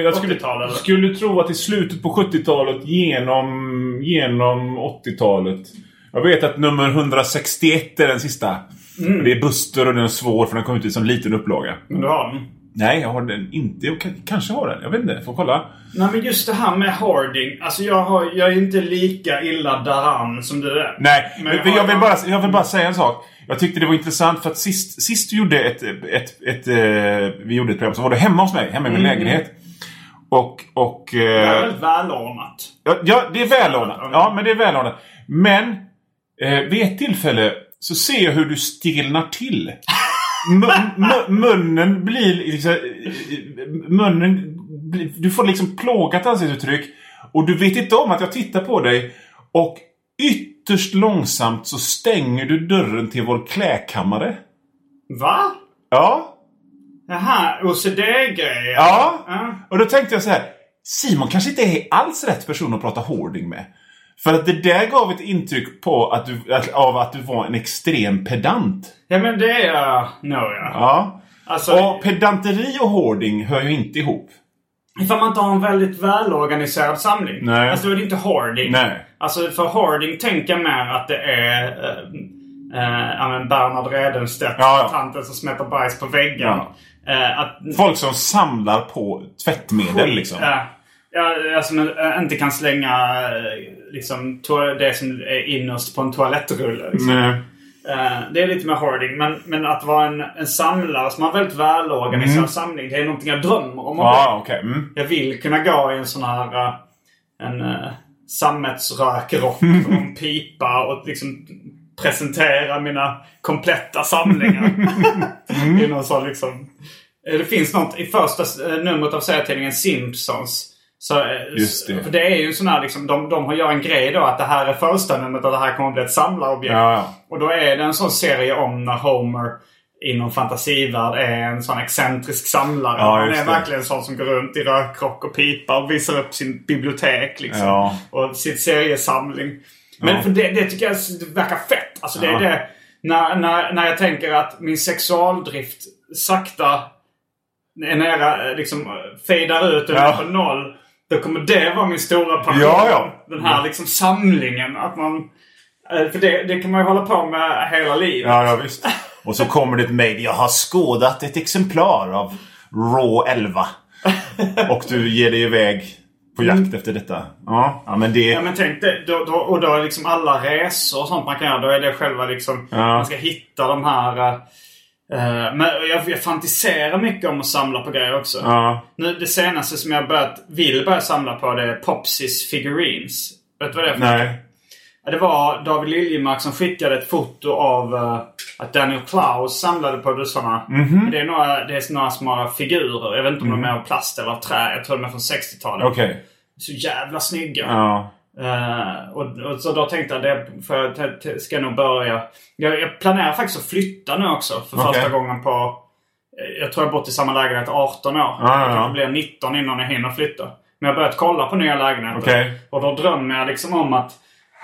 jag skulle, 80-tal, eller? skulle tro att i slutet på 70-talet genom, genom 80-talet. Jag vet att nummer 161 är den sista. Mm. Det är Buster och den är svår för den kom ut i som liten upplaga. Men du har den? Nej, jag har den inte. Jag kan- kanske har den. Jag vet inte. Får kolla. Nej men just det här med hoarding. Alltså jag, har, jag är inte lika illa däran som du är. Nej, Men jag har- jag, vill bara, jag vill bara säga en sak. Jag tyckte det var intressant för att sist, sist du gjorde ett, ett, ett, eh, vi gjorde ett program så var du hemma hos mig, hemma i min lägenhet. Och... och Det är eh, väldigt välordnat. ja, ja, det är välordnat. Ja, men det är välordnat. Men eh, vid ett tillfälle så ser jag hur du stelnar till. Mun, mu- munnen blir liksom... Munnen... blir- Du får liksom plågat ansiktsuttryck. Och du vet inte om att jag tittar på dig. Och ytterst långsamt så stänger du dörren till vår klädkammare. Va? Ja. Jaha, OCD-grejer. Ja. Ja. Och då tänkte jag så här. Simon kanske inte är alls rätt person att prata hoarding med. För att det där gav ett intryck på att du, att, av att du var en extrem pedant. Ja men det är jag nog ja. Ja. Alltså, Och pedanteri och hoarding hör ju inte ihop. ifall man inte har en väldigt välorganiserad samling. Nej. Alltså då är det inte hoarding. Nej. Alltså för hoarding tänker jag mer att det är ja, men Bernhard Redenstedt, Ja, ja. tanten som smätter bajs på väggen. Ja. Eh, att Folk som samlar på tvättmedel liksom. Ja. Alltså men, äh, inte kan slänga äh, liksom, det som är innerst på en toalettrulle. Liksom. Nej. Eh, det är lite mer hoarding. Men, men att vara en, en samlare som har en väldigt välorganiserad samling. Det är någonting jag drömmer om. Mm. Vara. okej. Mm. Jag vill kunna gå i en sån här uh, en uh, sammetsrökrock och en pipa och liksom presentera mina kompletta samlingar. I någon sån liksom... Eh, Det finns något i första eh, numret av serietidningen Simpsons. Så, eh, det. För det är ju sån här liksom, de, de gör en grej då att det här är första numret och det här kommer att bli ett samlarobjekt. Ja. Och då är det en sån serie om när Homer inom fantasivärld är en sån excentrisk samlare. Ja, Han är det. verkligen en sån som går runt i rökrock och pipa och visar upp sin bibliotek. Liksom. Ja. Och sitt seriesamling. Men för det, det tycker jag det verkar fett. Alltså det är det. När, när, när jag tänker att min sexualdrift sakta är nära, eh, liksom fejdar ut och Ja. på noll. Då kommer det vara min stora passion. Ja, ja. Den här liksom samlingen. Att man... eh, För det, det kan man ju hålla på med hela livet. Ja, ja visst. Och så kommer det ett mejl. Jag har skådat ett exemplar av Raw 11. Och du ger dig iväg på jakt efter detta. Ja, ja men det... Ja men tänk det. Då, då, och då är liksom alla resor och sånt man kan göra. Då är det själva liksom... Ja. Man ska hitta de här... eh, men jag, jag fantiserar mycket om att samla på grejer också. Ja. Nu, det senaste som jag börjat, vill börja samla på det är Popsys figurines. Vet du vad det är för Nej. Det var David Liljemark som skickade ett foto av eh, att Daniel Klaus samlade på dessa. Mhm. Det, är några, det är några små figurer. Jag vet inte om de är av plast eller av trä. Jag tror de är från 60-talet. Okej. Så jävla snygga. Ja. Eh, och, och så då tänkte jag det för jag ska nog börja. Jag, jag planerar faktiskt att flytta nu också för Okej. första gången på... eh, Jag tror jag har bott i samma lägenhet 18 år. Ja, Jag ja. kanske blir 19 innan jag hinner flytta. Men jag har börjat kolla på nya lägenheter. Okej. Och då drömmer jag liksom om att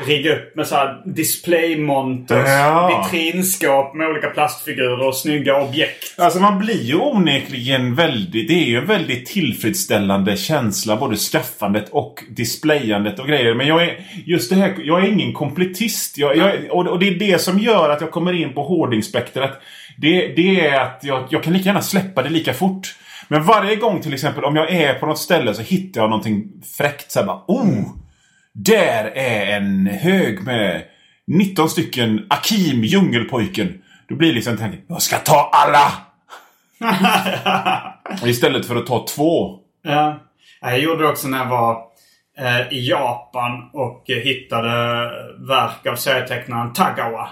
rigga upp med så här display-monters, Ja. vitrinskåp med olika plastfigurer och snygga objekt. Alltså man blir ju onekligen väldigt... Det är ju en väldigt tillfredsställande känsla. Både skaffandet och displayandet och grejer. Men jag är... Just det här... Jag är ingen kompletist. Jag, jag, och, det är det som gör att jag kommer in på hoardingspektrat. Det, det är att jag, jag kan lika gärna släppa det lika fort. Men varje gång till exempel om jag är på något ställe så hittar jag någonting fräckt. Så här bara, oh! Där är en hög med 19 stycken Akim, Djungelpojken. Då blir liksom tanken, jag ska ta alla! Istället för att ta två. Ja. Jag gjorde det också när jag var eh, i Japan och hittade verk av serietecknaren Tagawa.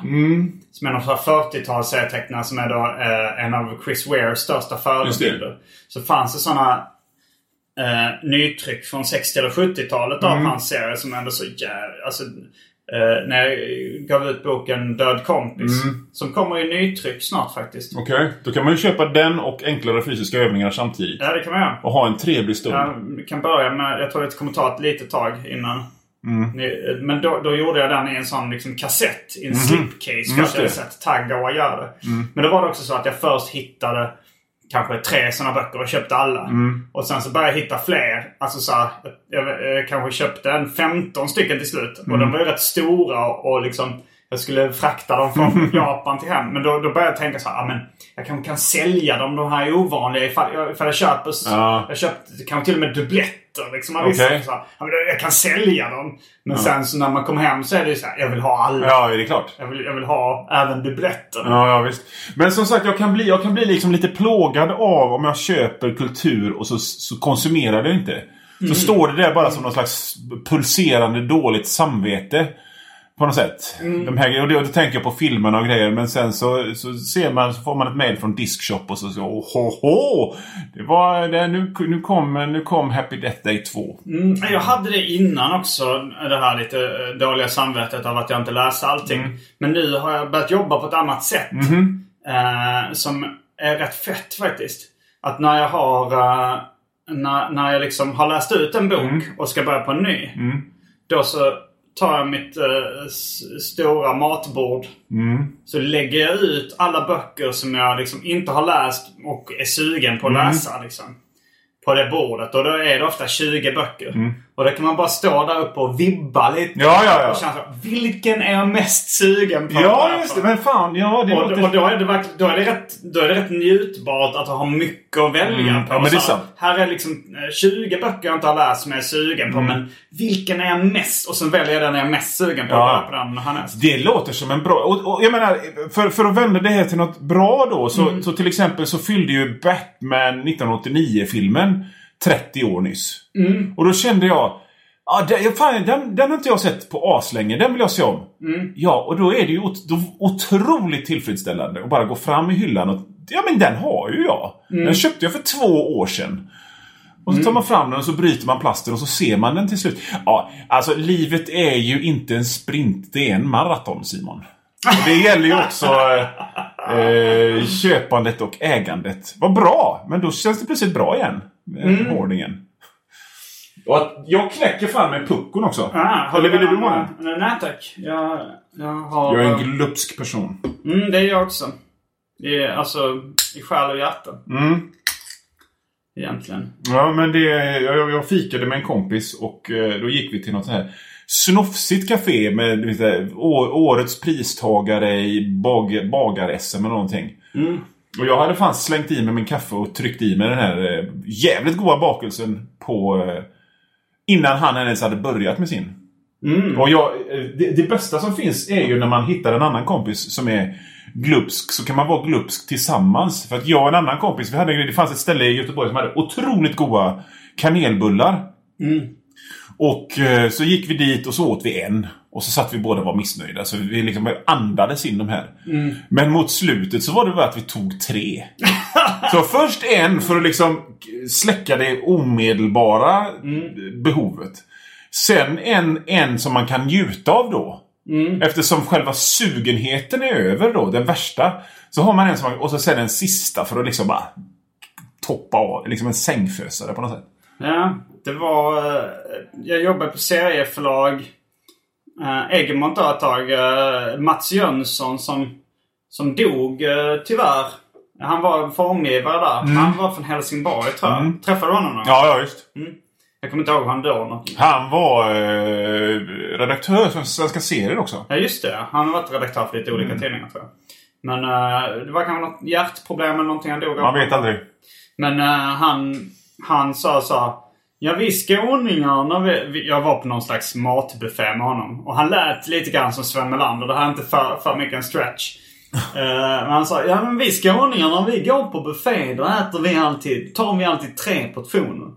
Som är sån här 40-tals serietecknare som är då eh, en av Chris Wares största förebilder. Så fanns det sådana eh, nytryck från 60 eller 70-talet av hans serie som ändå så jävla... Alltså, eh, när jag gav ut boken Död kompis. Som kommer i nytryck snart faktiskt. Okej, då kan man ju köpa den och enklare fysiska övningar samtidigt. Ja, det kan man göra. Och ha en trevlig stund. Ja, vi kan börja med, jag tror det kommer ta ett litet tag innan. Ni, men då, då gjorde jag den i en sån liksom kassett, i en slipcase. För Just att jag hade det. sett Tagawa göra det. Men då var det också så att jag först hittade kanske tre såna böcker och köpte alla. Och sen så började jag hitta fler. Alltså så här, jag, jag kanske köpte en 15 stycken till slut. Och de var ju rätt stora och liksom jag skulle frakta dem från Japan till hem. Men då, då började jag tänka så här, ah, men jag kanske kan sälja dem. De här är ovanliga ifall jag, ifall jag köper... s- Ja. Jag köpte kanske till och med dubbletter. Liksom, av vissa. Okej. så här, ja, men jag kan sälja dem. Men sen så när man kommer hem så är det ju så här, jag vill ha alla. Ja, det är klart. Jag, vill, jag vill ha även dubbletter. Ja, ja visst. Men som sagt, jag kan bli, jag kan bli liksom lite plågad av om jag köper kultur och så, så konsumerar det inte. Så står det där bara som någon slags pulserande dåligt samvete. På något sätt. De här, och och då tänker jag på filmerna och grejer. Men sen så, så ser man, så får man ett mail från Diskshop och så så oh, ho, ho, Det var, det, nu, nu, kom, nu kom Happy Death Day 2. Mm, jag hade det innan också. Det här lite eh, dåliga samvetet av att jag inte läste allting. Mm. Men nu har jag börjat jobba på ett annat sätt. Mhm. Eh, som är rätt fett faktiskt. Att när jag har... eh, när, när jag liksom har läst ut en bok Mm. och ska börja på en ny. Då så tar jag mitt eh, stora matbord. Mm. Så lägger jag ut alla böcker som jag liksom inte har läst och är sugen på att Mm. läsa. Liksom, på det bordet. Och då är det ofta 20 böcker. Och då kan man bara stå där uppe och vibba lite. Mm. Ja, ja, ja. Och känna så, vilken är jag mest sugen på? Ja, just det. Men fan, ja det Och, låter... och då, är det då, är det rätt, då är det rätt njutbart att ha mycket att välja Mm, på. ja, men det är Så sant. Här är liksom eh, 20 böcker jag inte har läst som jag är sugen Mm. på. Men vilken är jag mest? Och sen väljer jag den jag är mest sugen på. Ja. Ja. På den härnäst. Det låter som en bra... Och, och jag menar, för, för att vända det här till något bra då. Så, Mm. så till exempel så fyllde ju Batman 1989-filmen 30 år nyss. Mm. Och då kände jag... Ja, det, fan, den, den har inte jag sett på aslänge. Den vill jag se om. Mm. Ja, och då är det ju ot, då, otroligt tillfredsställande att bara gå fram i hyllan och... Ja, men den har ju jag. Mm. Den köpte jag för två år sedan. Och så tar man fram den och så bryter man plasten och så ser man den till slut. Ja, alltså livet är ju inte en sprint, det är en maraton Simon. Och det gäller ju också eh, eh, köpandet och ägandet. Vad bra! Men då känns det plötsligt bra igen. Med Mm. ordningen. Och att jag knäcker fan med puckon också. Ah, Eller ville du ha den? Nej tack. Jag, jag har... Jag är en glupsk person. Mm, det är jag också. I, alltså, i själ och hjärta. Mm. Egentligen. Ja, men det, jag, jag fikade med en kompis och eh, då gick vi till något så här snofsigt café med vet, årets pristagare i bag, bagar-SM eller någonting. Och jag hade fan slängt i mig min kaffe och tryckt i mig den här eh, jävligt goda bakelsen på... Eh, innan han ens hade börjat med sin. Och jag, eh, det, det bästa som finns är ju när man hittar en annan kompis som är glupsk. Så kan man vara glupsk tillsammans. För att jag och en annan kompis, vi hade, det fanns ett ställe i Göteborg som hade otroligt goda kanelbullar. Och eh, så gick vi dit och så åt vi en. Och så satt vi båda och var missnöjda. Så vi liksom andades in de här. Men mot slutet så var det bara att vi tog tre. så först en för att liksom släcka det omedelbara behovet. Sen en, en som man kan njuta av då. Eftersom själva sugenheten är över då, den värsta. Så har man en som man, och så sen en sista för att liksom bara toppa av. Liksom en sängfösare på något sätt. Ja, det var... eh, Jag jobbade på serieförlag. Äh, Egmont då ett tag. eh, Mats Jönsson som, som dog eh, tyvärr. Han var formgivare där. Han var från Helsingborg tror jag. Träffade du honom någon gång? Ja, ja visst. Jag kommer inte ihåg han då. Något. Han var eh, redaktör för Svenska serier också. Ja just det. Han har varit redaktör för lite olika tidningar tror jag. Men eh, det var kanske något hjärtproblem eller någonting han dog av. Man vet aldrig. Men eh, han, han sa så vi skåningar, när vi, jag var på någon slags matbuffé med honom. Och han lät lite grann som Sven Melander. Det här är inte för, för mycket en stretch. Eh, men han sa, ja men vi skåningar när vi går på buffé då äter vi alltid, tar vi alltid tre portioner.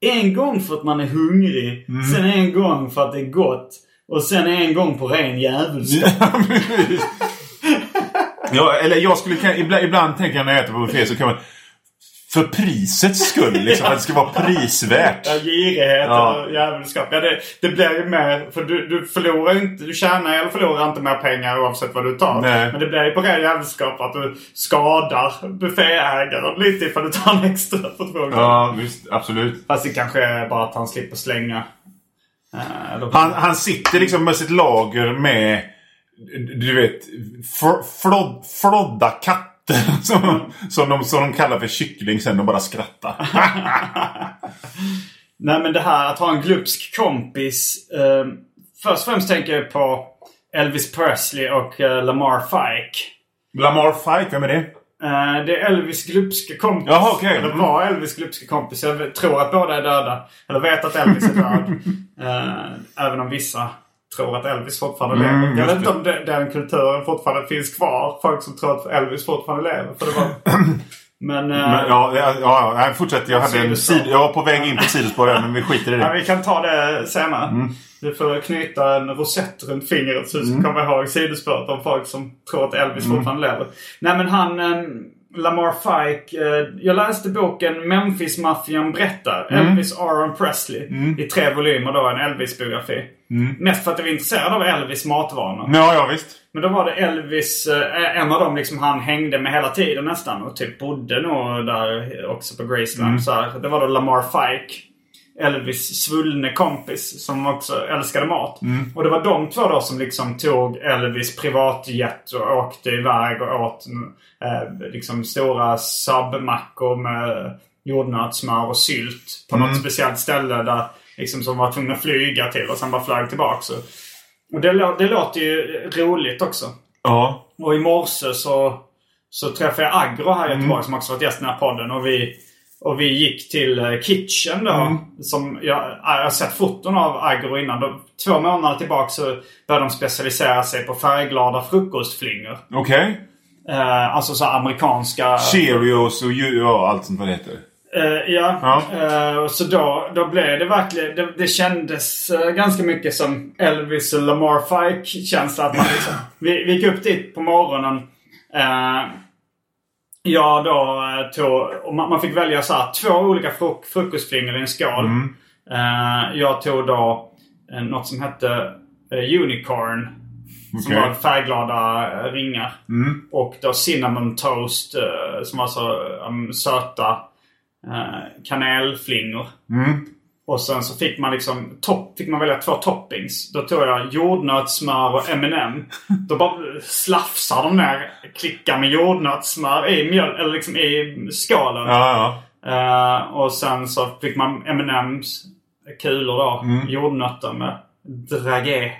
En gång för att man är hungrig, sen en gång för att det är gott. Och sen en gång på ren djävulskap. Ja, eller jag skulle ibland, ibland tänker jag när jag äter på buffé så kan man... För prisets skull, liksom. För att det ska vara prisvärt. Ja, girighet Ja. och djävulskap. Ja, det, det blir ju mer... För du, du förlorar inte... Du tjänar eller förlorar inte mer pengar oavsett vad du tar. Nej. Men det blir ju på ren djävulskap att du skadar bufféägaren lite ifall du tar en extra portion. Ja, visst. Absolut. Fast det kanske är bara att han slipper slänga. eller- Han, han sitter liksom med sitt lager med, du vet, flodda katter. Som, som, de, som de kallar för kyckling sen och bara skrattar. Nej men det här att ha en glupsk kompis. Eh, först och främst tänker jag på Elvis Presley och eh, Lamar Fike. Lamar Fike, vem är det? Eh, det är Elvis glupske kompis. Jaha, okej. Eller var Elvis glupske kompis. Jag tror att båda är döda. Eller vet att Elvis är död. Eh, även om vissa tror att Elvis fortfarande Mm, lever. Jag vet inte om det, den kulturen fortfarande finns kvar. Folk som tror att Elvis fortfarande lever. För det var... Men... eh, Men, ja, ja, ja, nej, fortsätt. Jag, hade en sid, jag var på väg in på sidospår men vi skiter i Ja, det. vi kan ta det senare. Mm. Du får knyta en rosett runt fingret så du kommer ihåg sidospåret om folk som tror att Elvis Mm. fortfarande lever. Nej men han, eh, Lamar Fike. Eh, jag läste boken Memphis-maffian berättar. Mm. Elvis Aaron Presley. I tre volymer då, en Elvis-biografi. Mm. Mest för att jag var intresserad av Elvis matvanor. Ja, ja visst. Men då var det Elvis, eh, en av dem liksom han hängde med hela tiden nästan. Och typ bodde nog där också på Graceland. Mm. Så här. Det var då Lamar Fike. Elvis svullne kompis som också älskade mat. Mm. Och det var de två då som liksom tog Elvis privatjet och åkte iväg och åt eh, liksom stora submackor med jordnötssmör och sylt på Mm. något speciellt ställe där liksom som var tvungna att flyga till och sen bara flög tillbaka. Och det, det låter ju roligt också. Ja. Och i morse så, så träffade jag Agro här i Mm. Göteborg som också varit gäst i den här podden. Och vi, och vi gick till eh, Kitchen då. Mm. Som jag, jag har sett foton av Agro innan. Då, två månader tillbaka så började de specialisera sig på färgglada frukostflingor. Okej. Eh, alltså så amerikanska... Cheerios och ja, allt sånt vad det heter. Eh, ja. Ja. Eh, så då, då blev det verkligen... Det, det kändes eh, ganska mycket som Elvis och Lamar Fike-känsla. Liksom, vi, vi gick upp dit på morgonen. Uh, jag då eh, tog... Man, man fick välja så här, två olika fruk frukostflingor i en skål. Eh, jag tog då uh, något som hette eh, Unicorn. Som Okej. var färgglada ringar. Mm. Och då cinnamon toast som var så um, söta uh, kanelflingor. Mm. Och sen så fick man liksom topp, fick man välja två toppings. Då tog jag jordnötssmör och M&M. Då bara slafsar de ner klickar med jordnötssmör i mjöl, eller liksom i skålen. Ja, ja. Eh, och sen så fick man M&M's kulor då. Jordnötter med dragé.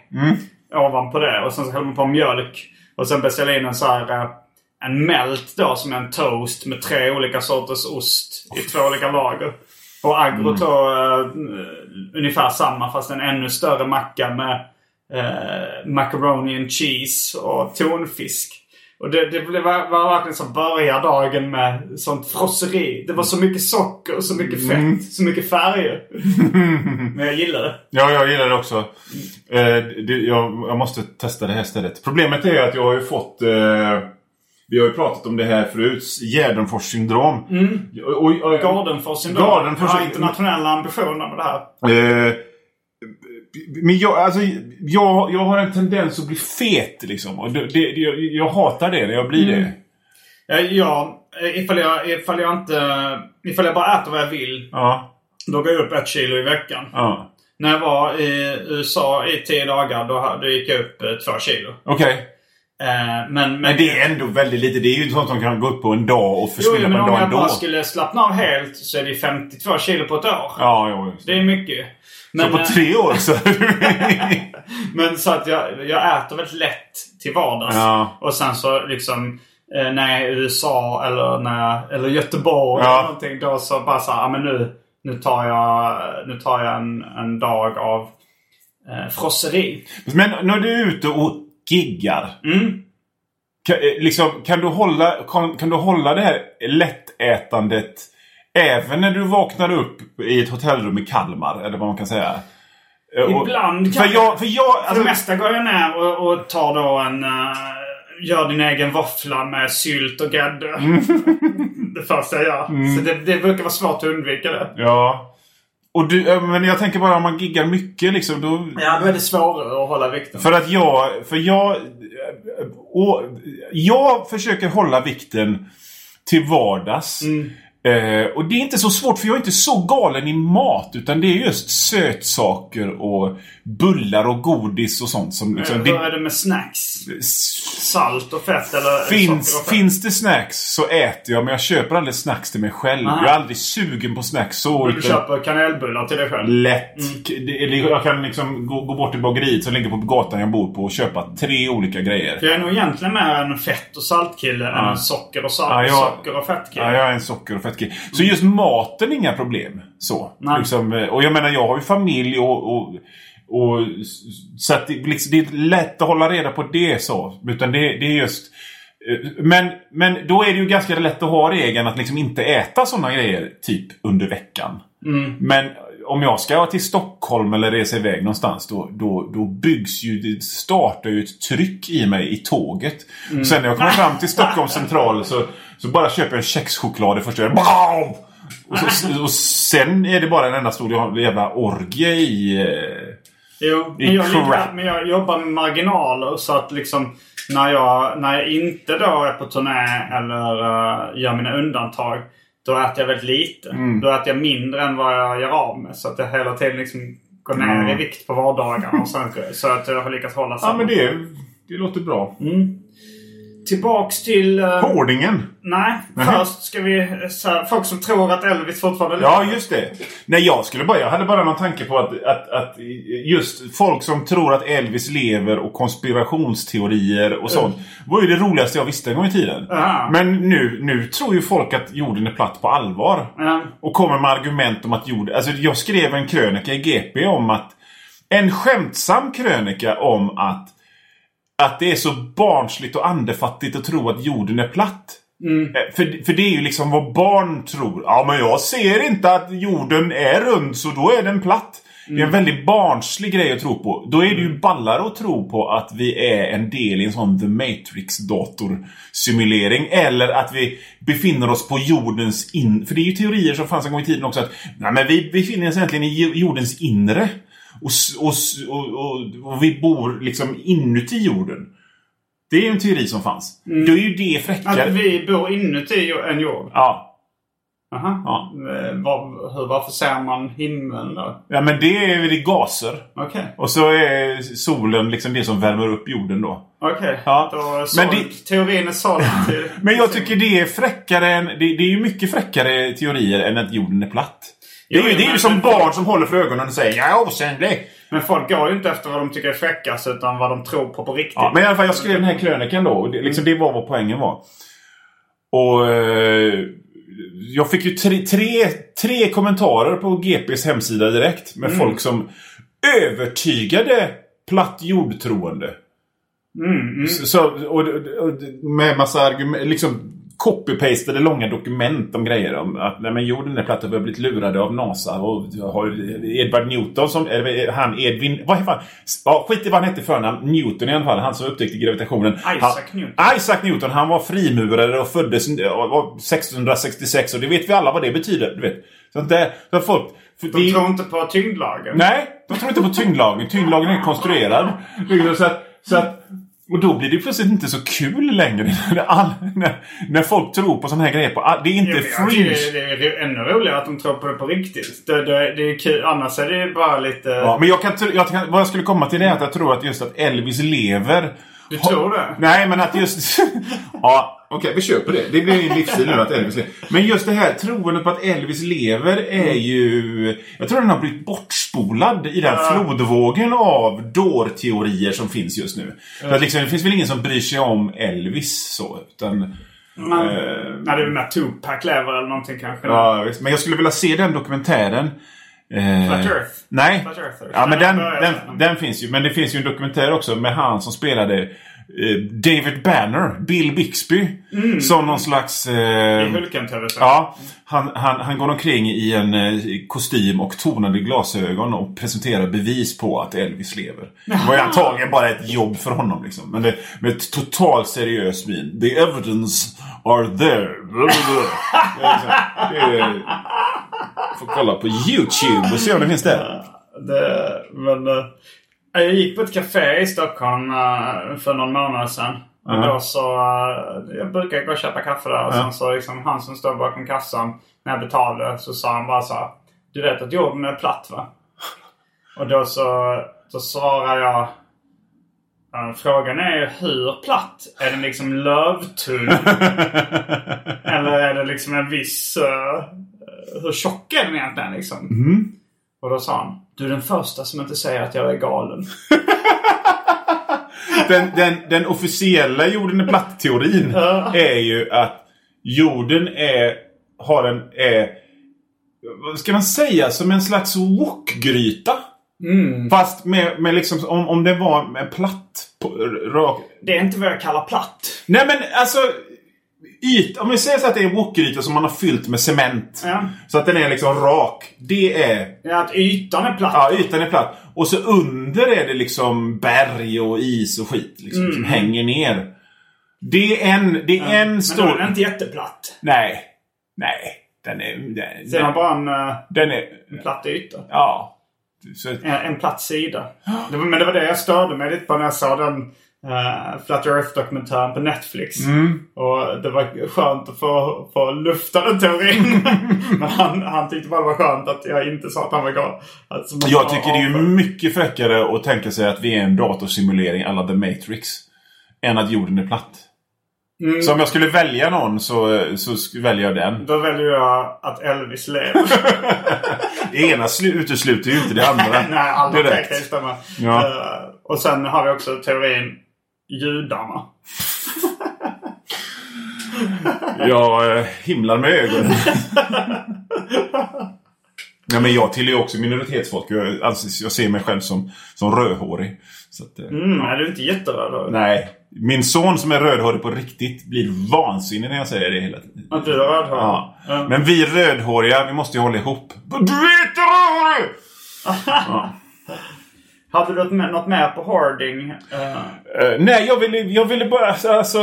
Ovanpå det. Och sen så hällde man på mjölk. Och sen beställde jag in en så här eh, en melt då som är en toast med tre olika sorters ost i två olika lager. Och Agro tog eh, ungefär samma fast en ännu större macka med eh, macaroni and cheese och tonfisk. Och det, det blev- var, var verkligen så börja dagen med sånt frosseri. Det var så mycket socker, så mycket fett, så mycket färger. Men jag gillar det. Ja, jag gillar det också. Eh, det, jag, jag måste testa det här stället. Problemet är att jag har ju fått... Eh, vi har ju pratat om det här förut. Gärdenfors syndrom. Och, och, och, Gardenfors syndrom. Gardenfors- har internationella ambitioner med det här. Eh, men jag, alltså, jag, jag har en tendens att bli fet liksom. Och det, det, jag, jag hatar det när jag blir det. Eh, Ja, ifall jag, ifall jag inte... Ifall jag bara äter vad jag vill. Ja. Då går jag upp ett kilo i veckan. ja. När jag var i USA i tio dagar då, då gick jag upp eh, två kilo. Okej. Eh, men, Men det är ändå väldigt lite. Det är ju sånt som kan gå upp på en dag och Jo, försvinna men på en om dag jag ändå. bara skulle slappna av helt så är det 52 kilo på ett år. Ja, jo, det. Det är mycket. Men, Så på eh, tre år så... Men så att jag, jag äter väldigt lätt till vardags. Ja. Och sen så liksom eh, när jag är i USA eller, när jag, eller Göteborg Ja. eller någonting. Då så bara så här, ja men nu, nu tar jag, nu tar jag en, en dag av eh, frosseri. Men när du är ute och giggar. Mm. Kan, eh, liksom, kan, du hålla, kan, kan du hålla det här lättätandet även när du vaknar upp i ett hotellrum i Kalmar? Eller vad man kan säga. Eh, Ibland För kan jag... För jag För alltså, det mesta går jag ner och, och tar då en... eh, gör din egen våffla med sylt och grädde. Mm. det första jag gör. Så det, det brukar vara svårt att undvika det. Ja. Och du, eh, men jag tänker bara om man giggar mycket liksom. Då, Ja, då är det svårare att hålla vikten. För att jag... För jag... Och jag försöker hålla vikten till vardags. Eh, och det är inte så svårt för jag är inte så galen i mat. Utan det är just sötsaker och bullar och godis och sånt som liksom... Hur är det med snacks? Salt och fett eller Finns, fett? finns det snacks så äter jag men jag köper aldrig snacks till mig själv. Aha. Jag är aldrig sugen på snacks så. Du utan- köper kanelbullar till dig själv? Lätt. Eller Jag kan liksom gå, gå bort till bageriet som ligger på gatan jag bor på och köpa tre olika grejer. För jag är nog egentligen mer en fett och saltkille än en socker och, salt, Ja, jag- socker och fettkille. Ja, jag är en socker och fettkille. Så just maten är inga problem. Så. Liksom, eh, och jag menar, jag har ju familj och... och och, så att det, liksom, det är lätt att hålla reda på det så. Utan det, det är just... eh, Men, men då är det ju ganska lätt att ha regeln att liksom inte äta sådana grejer typ under veckan. Men om jag ska till Stockholm eller resa iväg någonstans då, då, då byggs ju, det startar ju ett tryck i mig i tåget. Sen när jag kommer fram till Stockholms central så, så bara köper jag en kexchoklad det första BAM! och, så, och sen är det bara en enda stor jävla orgie i... eh, Jo, I men jag, crap. men jag jobbar med marginaler så att liksom när jag, när jag inte då är på turné eller uh, gör mina undantag. Då äter jag väldigt lite. Mm. Då äter jag mindre än vad jag gör av med. Så att jag hela tiden liksom går ner i vikt på vardagarna. Och sen, så att jag har lyckats hålla samma. Ja men det, det låter bra. Tillbaks till... Uh, Hårdingen. nej, Nähä. först ska vi... Så här, folk som tror att Elvis fortfarande Ja, lever. just det. Nej, jag skulle bara... Jag hade bara någon tanke på att, att, att just folk som tror att Elvis lever och konspirationsteorier och sånt var ju det roligaste jag visste en gång i tiden. Ja. Men nu, nu tror ju folk att jorden är platt på allvar. Ja. Och kommer med argument om att jorden... Alltså jag skrev en krönika i GP om att... En skämtsam krönika om att att det är så barnsligt och andefattigt att tro att jorden är platt. Eh, För, för det är ju liksom vad barn tror. Ja, men jag ser inte att jorden är rund så då är den platt. Det är en väldigt barnslig grej att tro på. Då är det ju ballare att tro på att vi är en del i en sån The Matrix-datorsimulering. Eller att vi befinner oss på jordens in... För det är ju teorier som fanns en gång i tiden också att nej, men vi befinner oss egentligen i jo- jordens inre. Och, och, och, och, vi bor liksom inuti jorden. Det är ju en teori som fanns. Då är ju det fräckare. Att vi bor inuti en jord. Ja. Aha. Ja. Eh, Var, hur, varför ser man himlen då? ja, men det är väl i gaser. Okej. Och så är solen liksom det som värmer upp jorden då. Okej. Ja. Då är Men det- Teorin är såld till... Men jag tycker det är fräckare än... Det, det är ju mycket fräckare teorier än att jorden är platt. Det är, ju, det är ju som barn som håller för ögonen och säger jag är osynlig. Men folk går ju inte efter vad de tycker är fräckast utan vad de tror på på riktigt. Ja, men i alla fall, jag skrev den här krönikan då. Och det, liksom, det var vad poängen var. Och eh, jag fick ju tre, tre, tre kommentarer på GPs hemsida direkt. Med folk som övertygade platt jordtroende. Så, så, och, och, med massa argument, liksom copy-pastade långa dokument om grejer om att nej, men jorden är platt och vi har blivit lurade av NASA. Och har Edward Newton som, eller han Edwin, vad heter han? Ja, skit i vad han hette förnamn. Newton i alla fall, han som upptäckte gravitationen. Isaac han, Newton. Isaac Newton, han var frimurare och föddes ja, var 1666 och det vet vi alla vad det betyder. Du vet. Så att det, så folk, De det- tror inte på tyngdlagen. Nej, de tror inte på tyngdlagen. Tyngdlagen är konstruerad. Så att, så att, och då blir det plötsligt inte så kul längre när, all, när, när folk tror på sådana här grejer. På, det är inte Jo, fringe. tycker Det, det är ännu roligare att de tror på det på riktigt. Det, det, det är kul. Annars är det bara lite... Ja, men jag kan, jag vad jag skulle komma till det är att jag tror att just att Elvis lever. Du tror det? Nej, men att just... ja, okej, vi köper det. Det blir en livsstil nu att Elvis lever. Men just det här troendet på att Elvis lever är ju... Jag tror den har blivit bortspolad i den flodvågen av dårteorier som finns just nu. För att liksom, det finns väl ingen som bryr sig om Elvis så, utan... Man, Eh, när det är med Tupac lever eller någonting kanske. Ja, visst. men jag skulle vilja se den dokumentären. Eh, Flat Earth? Nej. Flat Earthers. Ja, men den, den, den finns ju. Men det finns ju en dokumentär också med han som spelade David Banner, Bill Bixby. Som någon slags... Eh, I Hulken-tv. Ja, han, han, han går omkring i en eh, kostym och tonade glasögon och presenterar bevis på att Elvis lever. Det var ju antagligen bara ett jobb för honom liksom. Men det, med ett totalt seriös min. The evidence are there. Det är, får kolla på YouTube och se om det finns där. Det, men, eh, jag gick på ett café i Stockholm eh, för någon månad sedan. Och Ja. då så, eh, jag brukar gå och köpa kaffe där. Och Ja. sen så liksom han som står bakom kassan när jag betalade så sa han bara så här, Du vet att jorden är platt va? Och då så då svarar jag Frågan är hur platt? Är den liksom lövtunn? Eller är det liksom en viss... eh, hur tjock är den egentligen liksom? Mm. Och då sa han. Du är den första som inte säger att jag är galen. den, den, den officiella jorden är platt-teorin är ju att jorden är, har en, är, vad ska man säga, som en slags wokgryta. Fast med, med liksom, om, om det var med platt, på, rak. Det är inte vad jag kallar platt. Nej men alltså, yt, om vi säger så att det är en wokgryta som man har fyllt med cement. Ja. Så att den är liksom rak. Det är Ja, att ytan är platt. Ja, ytan är platt. Och så under är det liksom berg och is och skit liksom, som hänger ner. Det är en, det är en Men stor... är den inte jätteplatt. Nej. Nej. Den är... Den, Sen har bara en, eh, den är... en platt yta. Ja. Så, En, en platt sida. Det var, men det var det jag störde mig lite på när jag såg den uh, Flat Earth-dokumentären på Netflix. Mm. Och det var skönt att få, få lufta den teorin. men han, han tyckte bara det var skönt att jag inte sa att han var galen. Alltså, jag tycker det är ju mycket fräckare att tänka sig att vi är en datorsimulering alla The Matrix. Än att jorden är platt. Mm. Så om jag skulle välja någon så, så skulle jag den. Då väljer jag att Elvis lever. Det ena slu- utesluter ju inte det andra. Nej, alla Direkt. tecken stämmer. Ja. Eh, och sen har vi också teorin judarna. Jag eh, himlar med ögonen. ja, men jag tillhör ju också minoritetsfolk. Jag, alltså, jag ser mig själv som, som rödhårig. Så att, eh, Mm, du är inte jätteröd. Nej. Min son som är rödhårig på riktigt blir vansinnig när jag säger det hela tiden. Att du är rödhårig? Ja. Ja. Men vi rödhåriga, vi måste ju hålla ihop. Du är inte rödhårig! ja. Hade du något mer, något mer på Harding? Eh, Eh, nej, jag ville, jag ville bara... Alltså,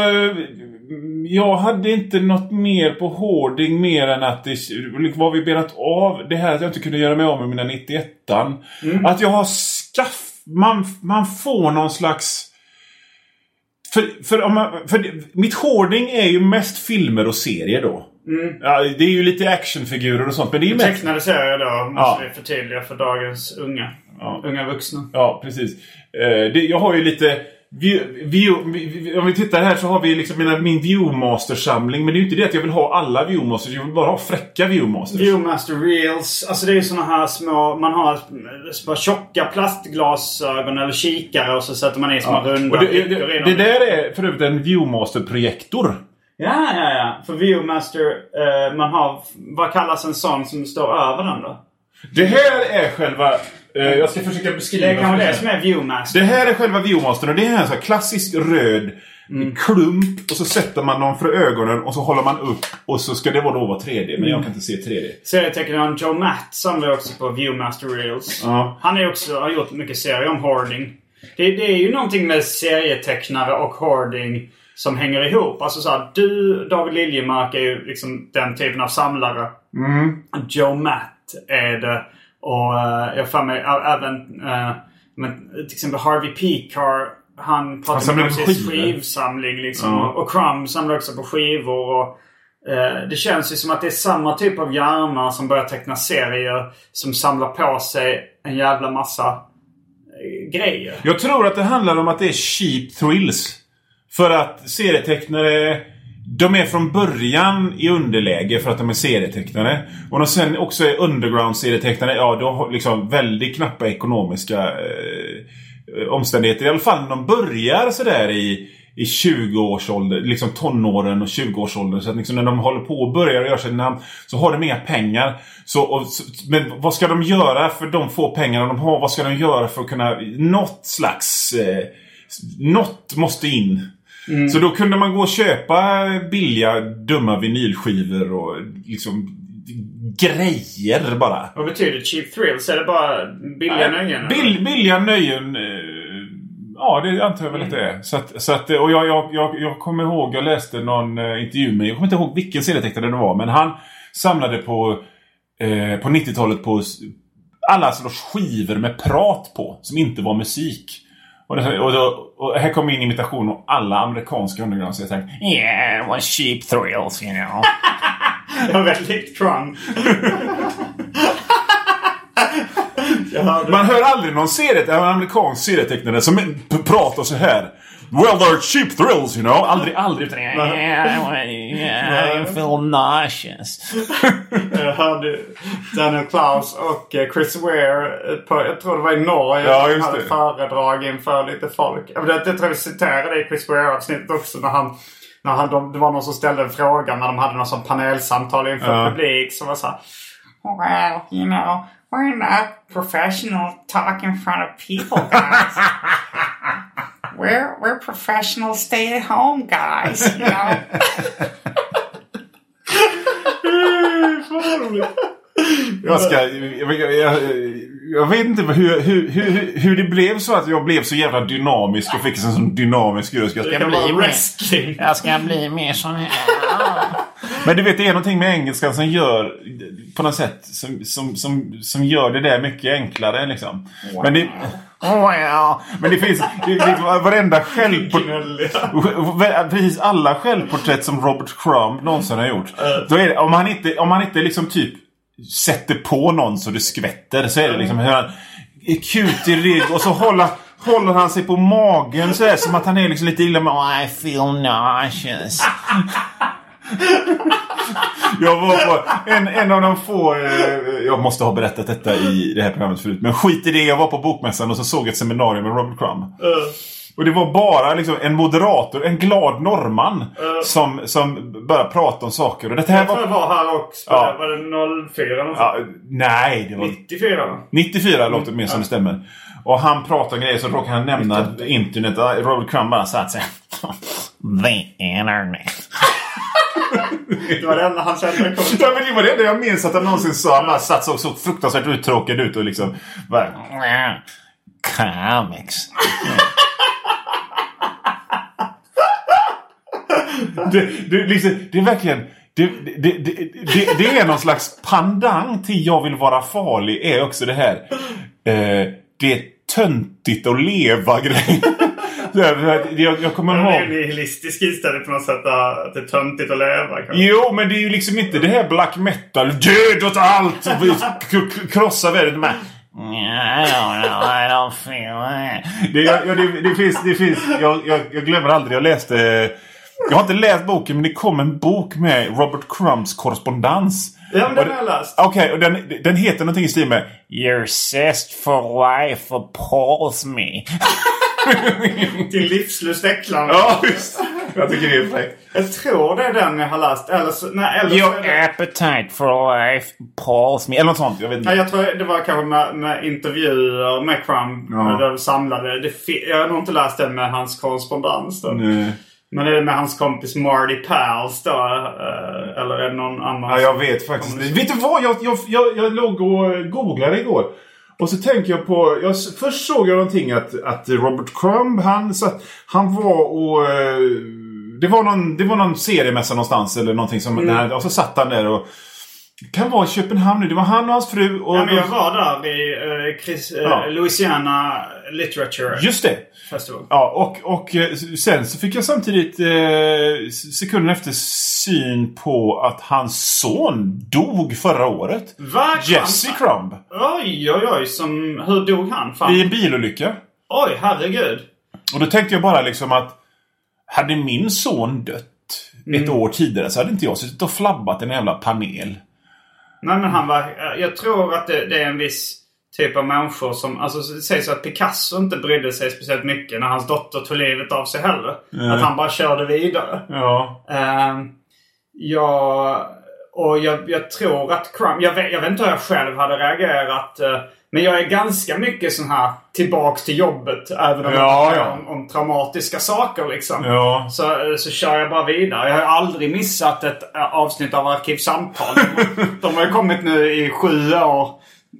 jag hade inte något mer på hoarding mer än att det vad vi berat av. Det här att jag inte kunde göra mig av med mina 91 Att jag har skaff... Man, man får någon slags... För, för, om man, för mitt hoarding är ju mest filmer och serier då. Ja, det är ju lite actionfigurer och sånt. Men det är ju mest... tecknade serier då måste Ja. vi förtydliga för dagens unga. Ja. Unga vuxna. Ja, precis. Eh, det, jag har ju lite... View, view, vi- om vi tittar här så har vi liksom mina, min Viewmaster-samling. Men det är ju inte det att jag vill ha alla Viewmasters. Jag vill bara ha fräcka Viewmasters. Viewmaster Reels. Alltså det är ju såna här små... Man har små tjocka plastglasögon eller kikare och så sätter man i små runda Och det, det, det dem. där är för övrigt en Viewmaster-projektor. Ja, ja, ja. För Viewmaster, eh, man har... Vad kallas en sån som står över den då? Det här är själva... Eh, jag ska försöka beskriva. Det är kanske det som är Viewmaster. Det här är själva Viewmastern och det är en sån här klassisk röd Mm. klump. Och så sätter man dem för ögonen och så håller man upp. Och så ska det vara då vara 3D. Men jag kan inte se 3D. Serietecknaren Joe Matt samlar också på Viewmaster Reels. Ja. Han är också, har gjort mycket serier om hoarding. Det, det är ju någonting med serietecknare och hoarding som hänger ihop. Alltså så här, du, David Liljemark, är ju liksom den typen av samlare. Joe Matt är det. Och uh, jag har för mig även uh, men, till exempel Harvey Pekar. Han pratar samlar mycket om sin skivsamling liksom. Och, och Crumb samlar också på skivor. Och, eh, det känns ju som att det är samma typ av hjärna som börjar teckna serier. Som samlar på sig en jävla massa eh, grejer. Jag tror att det handlar om att det är cheap thrills. För att serietecknare... De är från början i underläge för att de är serietecknare. Och de sen också är underground-serietecknare. Ja, de har liksom väldigt knappa ekonomiska eh, omständigheter. I alla fall när de börjar sådär i, i 20-årsåldern. Liksom tonåren och 20-årsåldern. Så att liksom när de håller på och börjar göra sig namn så har de inga pengar. Så, och, så, men vad ska de göra för de få pengarna de har? Vad ska de göra för att kunna... Något slags... Eh, något måste in. Så då kunde man gå och köpa billiga, dumma vinylskivor och liksom grejer bara. Vad betyder cheap thrills? Är det bara billiga nöjen? Bill, billiga nöjen. eh, Ja, det antar jag väl att det är. Så att, så att, och jag, jag, jag, jag kommer ihåg, jag läste någon eh, intervju med, jag kommer inte ihåg vilken serietecknare det var, men han samlade på, eh, på 90-talet på alla sorts skivor med prat på, som inte var musik. Och, det, och, då, och här kom min imitation av alla amerikanska underground, jag tänkte Yeah, was cheap thrills, you know. Väldigt Trump. Hörde- Man hör aldrig någon serie, en amerikansk serietecknare som pratar så här. Well, they're cheap thrills, you know. Aldrig, aldrig. Utan, yeah, yeah, I feel nauseous. Jag hörde Daniel Klaus och eh, Chris Ware, på, jag tror det var i Norge, Ja, just hade det. föredrag inför lite folk. Jag, vet, jag tror vi citerade i Chris Ware-avsnittet också när han när han, de, det var någon som ställde en fråga när de hade någon sån panelsamtal inför Ja. publik som var så här, Well, you know, we're not professional talking in front of people, guys. we're, we're professional stay at home guys, you know. Jag, ska, jag, jag, jag, jag vet inte hur, hur, hur, hur det blev så att jag blev så jävla dynamisk och fick en sån dynamisk röst. Jag Det ska kan bli mer. Jag ska bli mer sån här. Men du vet, det är någonting med engelskan som gör på något sätt som, som, som, som gör det där mycket enklare liksom. Men det, wow. Men det finns det, det, varenda självporträtt. Precis alla självporträtt som Robert Crumb någonsin har gjort. Då är det, om han inte, om han inte liksom typ sätter på någon så det skvätter så är det liksom hur han är kut i rygg och så håller Håller han sig på magen så är som att han är liksom lite illa med oh, I feel nauseous. Jag var på en, en av de få, eh, jag måste ha berättat detta i det här programmet förut, men skit i det. Jag var på bokmässan och så såg ett seminarium med Robert Crumb. Och det var bara liksom en moderator, en glad norrman, som, som började prata om saker. Och detta här Jag tror var... jag var här också. Ja. Var det 04 eller Ja, nej, det var 94 va? 94 låter det mer som det stämmer. Och han pratar om grejer så råkar han nämna internet. Robert Crumb bara satt sig. The internet. Det var det enda han kände. Ja, men det var det enda jag minns att han någonsin sa. Han bara satt så, så fruktansvärt uttråkad ut och liksom... Bara, Comics. det, det, liksom, det är verkligen... Det, det, det, det, är någon slags pandang till jag vill vara farlig är också det här. Eh, det är töntigt att leva grej. Jag, jag kommer Han är ihåg... nihilistisk istället på något sätt. Att det är töntigt att leva. kanske. Jo, men det är ju liksom inte det här black metal. Död åt allt! Krossa världen. De här. I don't know, I don't feel it. Det, jag, jag, det, det finns, det finns jag, jag, jag glömmer aldrig, jag läste... Jag har inte läst boken, men det kom en bok med Robert Crumbs korrespondens. Ja, men den har jag läst. Okej, och den, den heter någonting i stil med Your zest for life appalls me. Din livslust äcklar mig. ja, just Jag tycker det är fräckt. Jag tror det är den jag har läst. Eller så, nej, eller så Your det, appetite for life appalls me. Eller något sånt, jag vet inte. nej, jag tror det var kanske med, med intervjuer med Crumb. Ja. Där de samlade. Det, jag har nog inte läst den med hans korrespondens. Då. Nej. Men det är med hans kompis Marty Pals då. eh, Eller är det någon annan? Ja, jag vet faktiskt inte. Vet du vad? Jag, jag, jag, jag låg och googlade igår. Och så tänker jag på... Jag, först såg jag någonting att, att Robert Crumb, han, satt, han var och... eh, Det var, någon, det var någon seriemässa någonstans eller någonting som... Mm. Nej, och så satt han där och... Kan vara i Köpenhamn nu. Det var han och hans fru och... Ja, men jag var där vid eh, Chris, eh, Ja. Louisiana Literature Just det! Festival. Ja, och, och eh, sen så fick jag samtidigt eh, sekunden efter syn på att hans son dog förra året. Va? Jesse Crumb. Oj, oj, oj. Som, hur dog han? Fan. I en bilolycka. Oj, herregud. Och då tänkte jag bara liksom att hade min son dött ett år tidigare så hade inte jag suttit och flabbat en jävla panel. Nej, men han var... eh, Jag tror att det, det är en viss typ av människor som... Alltså det sägs att Picasso inte brydde sig speciellt mycket när hans dotter tog livet av sig heller. Att han bara körde vidare. Ja. Ehm, jag... och jag, jag tror att crime... Jag vet, jag vet inte hur jag själv hade reagerat. eh, Men jag är ganska mycket sån här tillbaks till jobbet. Även om Ja, det ja. är om, om traumatiska saker liksom. Ja. Så, eh, så kör jag bara vidare. Jag har aldrig missat ett eh, avsnitt av Arkivsamtal. De, de har ju kommit nu i sju år.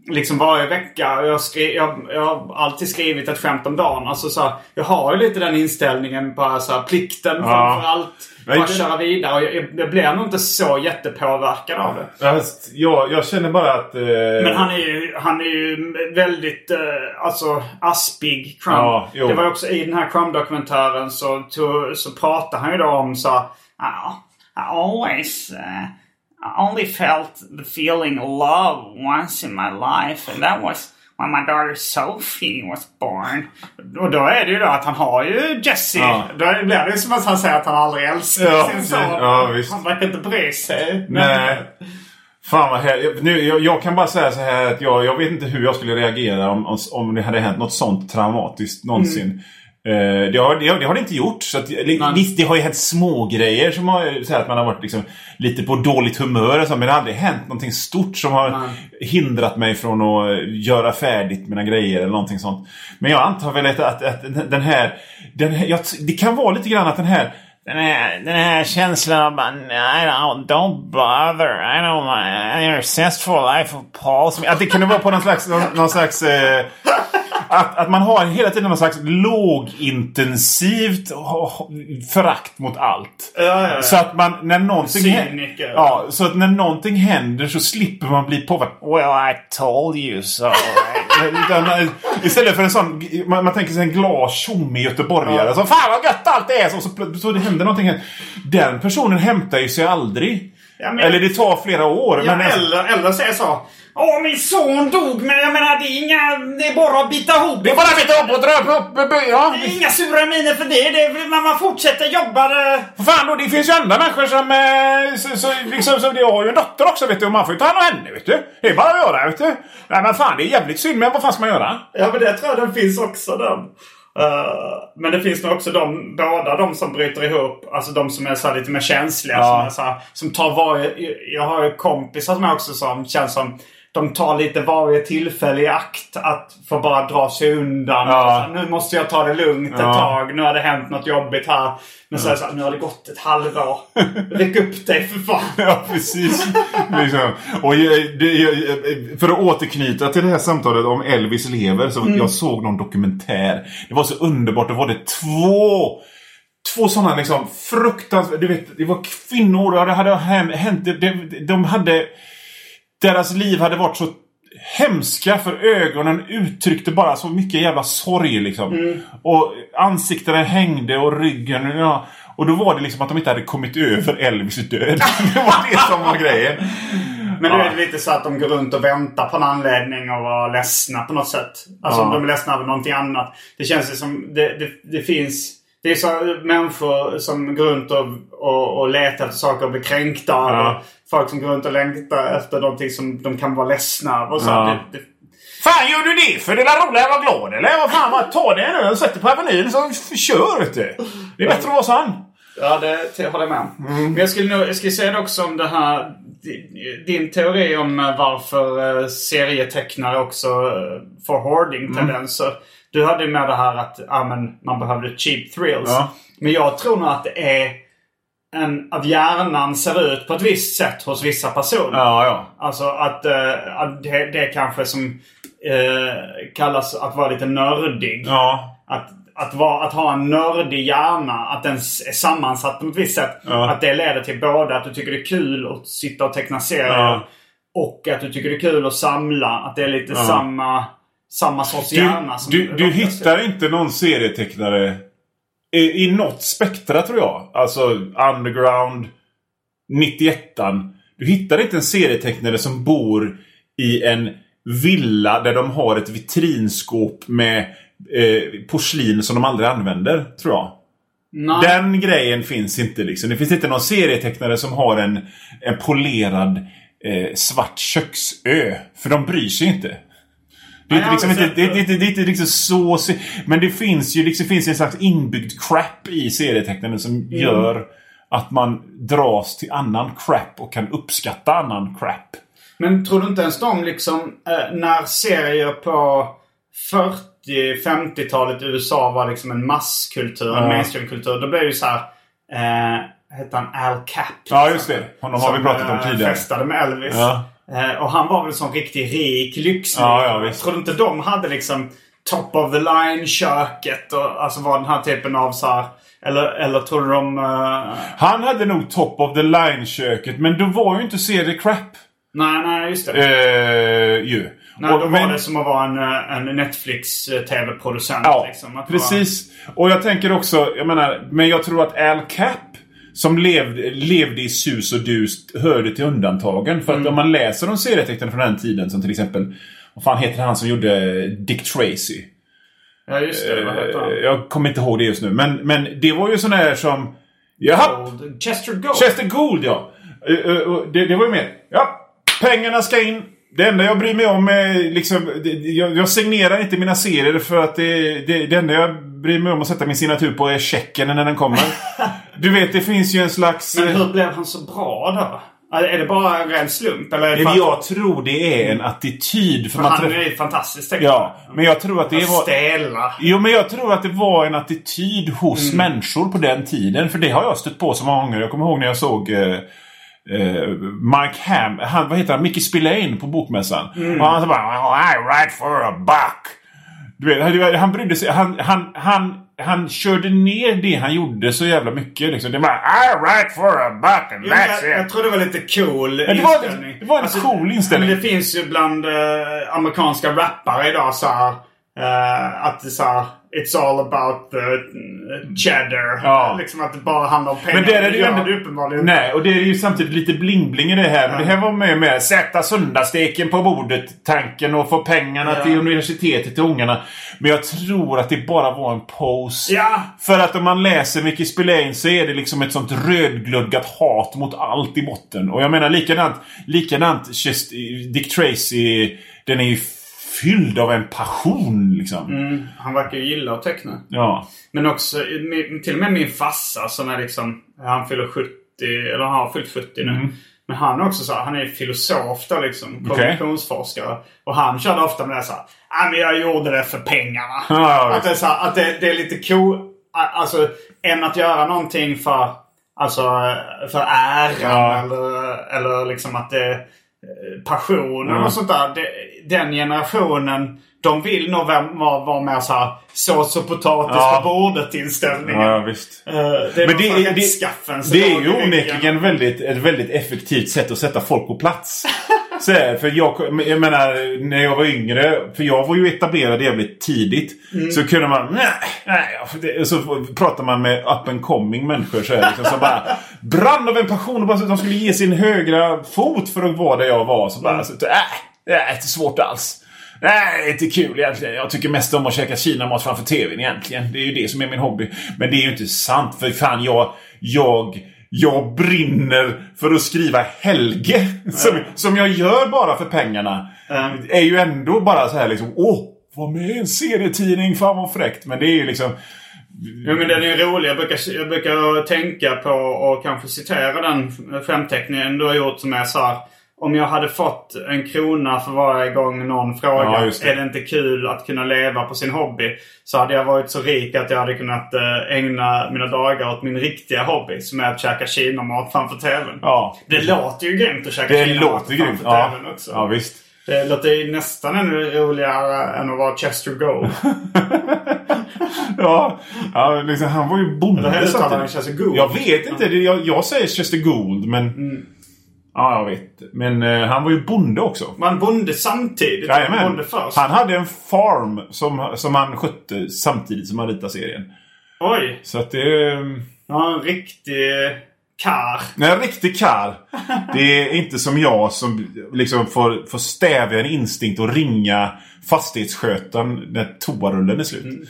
Liksom varje vecka. Jag, skri, jag, jag har alltid skrivit ett skämt om dagen. Alltså så här, jag har ju lite den inställningen på så här, plikten framför allt. Men Bara det- köra vidare. Och jag, jag blir nog inte så jättepåverkad av det. Jag, jag känner bara att... Eh, Men han är ju, han är ju väldigt eh, alltså, aspig, Crumb. Ja, det var också i den här Crumb-dokumentären så, tog, så pratade han ju då om så "Ja, I always uh, I only felt the feeling love once in my life and that was when my daughter Sophie was born. Och då är det ju då att han har ju Jessie. Ja. Då blir det ju som att han säger att han aldrig älskar Ja, sin son. Ja. Han verkar inte bry sig. Nej. Fan vad här, nu, jag, jag kan bara säga så här att jag, jag vet inte hur jag skulle reagera om, om, det hade hänt något sånt traumatiskt någonsin. Eh, det, har, det, har, det har det inte gjort. Så att, visst, det har ju hänt små grejer som har så att man har varit liksom, lite på dåligt humör och så, men det har aldrig hänt någonting stort som har hindrat mig från att göra färdigt mina grejer eller någonting sånt. Men jag antar väl att, att, att den här, den här jag, det kan vara lite grann att den här den här, den här känslan av bara, nej, don't, don't bother. I know my, your zestful life of Paul. Att det kunde vara på någon slags, någon, någon slags eh, att, att man har hela tiden någon slags lågintensivt förakt mot allt. Ja, ja, ja. Så att man, när någonting Cyniker. Ja, så att när någonting händer så slipper man bli påverkad. Well, I told you so. Utan, eh, istället för en sån, man, man tänker sig en glad tjommig göteborgare. Så, Fan vad gött allt det är! Så, så, så det händer någonting. här. Den personen hämtar ju sig aldrig. Ja, men- Eller det tar flera år. Ja, men eller, eller säger så. Åh, min son dog, men jag menar det är inga... Det är bara att bita ihop. det är bara att bita upp och dra upp. Ja, Det är inga sura miner för det. det är, man, man fortsätter jobba. Det. För fan då, det finns ju andra människor som... Eh, så, så, liksom, så, jag har ju en dotter också vet du och man får ju ta hand om henne vet du. Det är bara att göra vet du. Nej men fan det är jävligt synd men vad fan ska man göra? Ja, men det tror jag den finns också. Den. Eh, men det finns nog också de, båda de som bryter ihop. Alltså de som är så lite mer känsliga. Ja. Som, är så här, som tar varje... Jag har ju kompisar som är också som känns som... De tar lite varje tillfälle i akt att få bara dra sig undan. Ja. Så nu måste jag ta det lugnt ett Ja. tag. Nu har det hänt något jobbigt här. Men så det så nu har det gått ett halvår. Ryck upp dig för fan. Ja precis. liksom. och jag, det, jag, för att återknyta till det här samtalet om Elvis lever. Så Jag såg någon dokumentär. Det var så underbart. Det var det två Två sådana liksom fruktansvärda, du vet, det var kvinnor och det hade hänt, de, de, de hade, deras liv hade varit så hemska för ögonen uttryckte bara så mycket jävla sorg liksom. Och ansiktena hängde och ryggen, ja. Och då var det liksom att de inte hade kommit över Elvis död. det var det som var grejen. Men nu Ja. är det lite så att de går runt och väntar på en anledning och var ledsna på något sätt. Alltså Ja. de är ledsna över någonting annat. Det känns ju som det, det, det finns... Det är så människor som går runt och, och, och letar efter saker och blir kränkta. Ja. Folk som går runt och längtar efter någonting som de kan vara ledsna över. Ja. det, det, Fan gör du det för? Det är väl roligare att vara glad eller? Vad fan, vad- ta det nu och sätt det på Avenyn så kör du. Det är bättre att vara sån. Ja, det håller jag med om. Men jag skulle, nog, jag skulle säga det också om det här... di- Din teori om eh, varför eh, serietecknare också eh, får hoarding-tendenser. Du hade ju med det här att ja, men, man behövde cheap thrills. Ja. Men jag tror nog att det är en, att hjärnan ser ut på ett visst sätt hos vissa personer. Ja, ja. Alltså att, eh, att det, det är kanske som eh, kallas att vara lite nördig. Ja. Att, att, vara, att ha en nördig hjärna, att den är sammansatt på ett visst sätt. Ja. Att det leder till både att du tycker det är kul att sitta och teckna serier Ja. och att du tycker det är kul att samla. Att det är lite samma, samma sorts Du, hjärna. Som du, du hittar inte någon serietecknare i, i något spektra tror jag. Alltså Underground, 91 Du hittar inte en serietecknare som bor i en villa där de har ett vitrinskåp med eh, porslin som de aldrig använder, tror jag. Nej. Den grejen finns inte liksom. Det finns inte någon serietecknare som har en, en polerad eh, svart köksö. För de bryr sig inte. Det är, inte, liksom inte, det, det, det, det är inte liksom så... Men det finns ju liksom, finns en slags inbyggd crap i serietecknaren som Mm. gör att man dras till annan crap och kan uppskatta annan crap. Men tror du inte ens de liksom, eh, när serier på 40-50-talet i USA var liksom en masskultur, en Ja. mainstreamkultur. Då blev det ju så här, eh, hette han Al Cap? Ja, just det. Honom har vi pratat om eh, tidigare. festade med Elvis. Ja. Eh, och han var väl en sån riktig rik lyxlig. Ja, ja, visst. Tror du inte de hade liksom top of the line köket och alltså var den här typen av så här, eller, eller tror du de... eh, Han hade nog top of the line-köket, men då var ju inte serie crap. nej, nej, just det. Eh, ju. nej, Och- då men- var det som att vara en, en Netflix-tv-producent. Ja, liksom. Precis. Och jag tänker också, jag menar, men jag tror att Al Cap som levde, levde i sus och dus hörde till undantagen. För att Mm. om man läser om serietecknare från den tiden, som till exempel, vad fan heter han som gjorde Dick Tracy? Ja, just det. Vad heter han? Eh, Jag kommer inte ihåg det just nu. Men, men det var ju sån här som... Jaha! Gold. Chester Gold. Chester Gould ja. Eh, eh, Det, det var ju mer. Ja, pengarna ska in. Det enda jag bryr mig om är liksom... Jag, jag signerar inte mina serier för att det, det, det enda jag bryr mig om att sätta min signatur på är checken när den kommer. Du vet, det finns ju en slags... Men eh, hur blev han så bra då? Är det bara en ren slump? Eller är det för att- jag tror det är en attityd. För för han träffar- är fantastisk tecknare. Ja, men jag tror att det var... Stela. Jo, men jag tror att det var en attityd hos Mm. människor på den tiden. För det har jag stött på så många gånger. Jag kommer ihåg när jag såg eh, eh, Mike Ham, han, vad heter han, Mickey Spillane på Bokmässan. Mm. Och han så bara I write for a buck. Du vet, han, brydde sig. Han, han, han, han körde ner det han gjorde så jävla mycket. Liksom. Det var I write for a buck and Jo, that's jag, jag it. tror det var lite cool det var- inställning. det var en cool inställning. Men det finns ju bland eh, amerikanska rappare idag så här, eh, att det så här, It's all about the cheddar. Ja. Liksom att det bara handlar om pengar. Men det är det ju ändå... uppenbarligen. Nej, och det är ju samtidigt lite bling-bling i det här. Men det här var med med sätta söndagssteken på bordet, tanken och få pengarna Ja. till universitetet till ungarna. Men jag tror att det bara var en pose. Ja. För att om man läser Mickey Spillane så är det liksom ett sånt rödglödgat hat mot allt i botten. Och jag menar likadant, likadant Chest- Dick Tracy, den är ju fylld av en passion liksom. Mm, han verkar ju gilla att teckna. Ja. Men också till och med min farsa som är liksom, han fyller 70, eller han har fyllt 70 nu. Mm. Men han är också så här, han är filosof då liksom. Okej. Kommunikationsforskare. Och han körde ofta med det så här, "Ja, men jag gjorde det för pengarna. Ja, att det är, så här, att det, det är lite cool, alltså än att göra någonting för, alltså, för äran Ja. eller, eller liksom att det passionen Ja. och sånt där. Det, den generationen, de vill nog vara, vara, mer så här sås och potatis Ja. på bordet inställningen. Ja, visst. Eh, det är Men det, det, rättskaffens det är ju onekligen väldigt, ett väldigt effektivt sätt att sätta folk på plats. Så här, för jag, jag menar, när jag var yngre, för jag var ju etablerad jävligt tidigt. Mm. Så kunde man, nej, nej. Så pratar man med up and coming människor så här, liksom, som bara brann av en passion och bara de skulle ge sin högra fot för att vara där jag var. Så bara, Mm. så, äh, det är inte svårt alls. Nej, det är inte kul egentligen. Jag tycker mest om att käka kinamat framför tvn egentligen. Det är ju det som är min hobby. Men det är ju inte sant. För fan, jag... Jag... Jag brinner för att skriva Helge. Som, som jag gör bara för pengarna. Är ju ändå bara så här liksom... Åh! Var med i en serietidning. Fan vad fräckt. Men det är ju liksom... Jo men den är ju rolig. Jag brukar, jag brukar tänka på och kanske citera den skämtteckningen du har gjort som är så här. Om jag hade fått en krona för varje gång någon Ja, frågar just det. är det inte kul att kunna leva på sin hobby? Så hade jag varit så rik att jag hade kunnat eh, ägna mina dagar åt min riktiga hobby som är att käka kinamat framför TVn. Ja. Det låter ju grymt att käka Det kinamat låter grymt. framför Ja. TVn också. ja, visst. Det låter ju nästan ännu roligare än att vara Chester Gold. Ja, ja liksom, han var ju bonde. Eller hur uttalar Chester Gould? Jag vet inte. Jag, jag säger Chester Gould, men... Mm. Ja, jag vet. Men eh, han var ju bonde också. Han bonde samtidigt? Jajamän. Bonde först? Han hade en farm som, som han skötte samtidigt som han ritade serien. Oj! Så att det... eh, Ja, en riktig kar. Nej, en riktig karl. Det är inte som jag som liksom får, får stävja en instinkt och ringa fastighetsskötaren när toarullen är slut.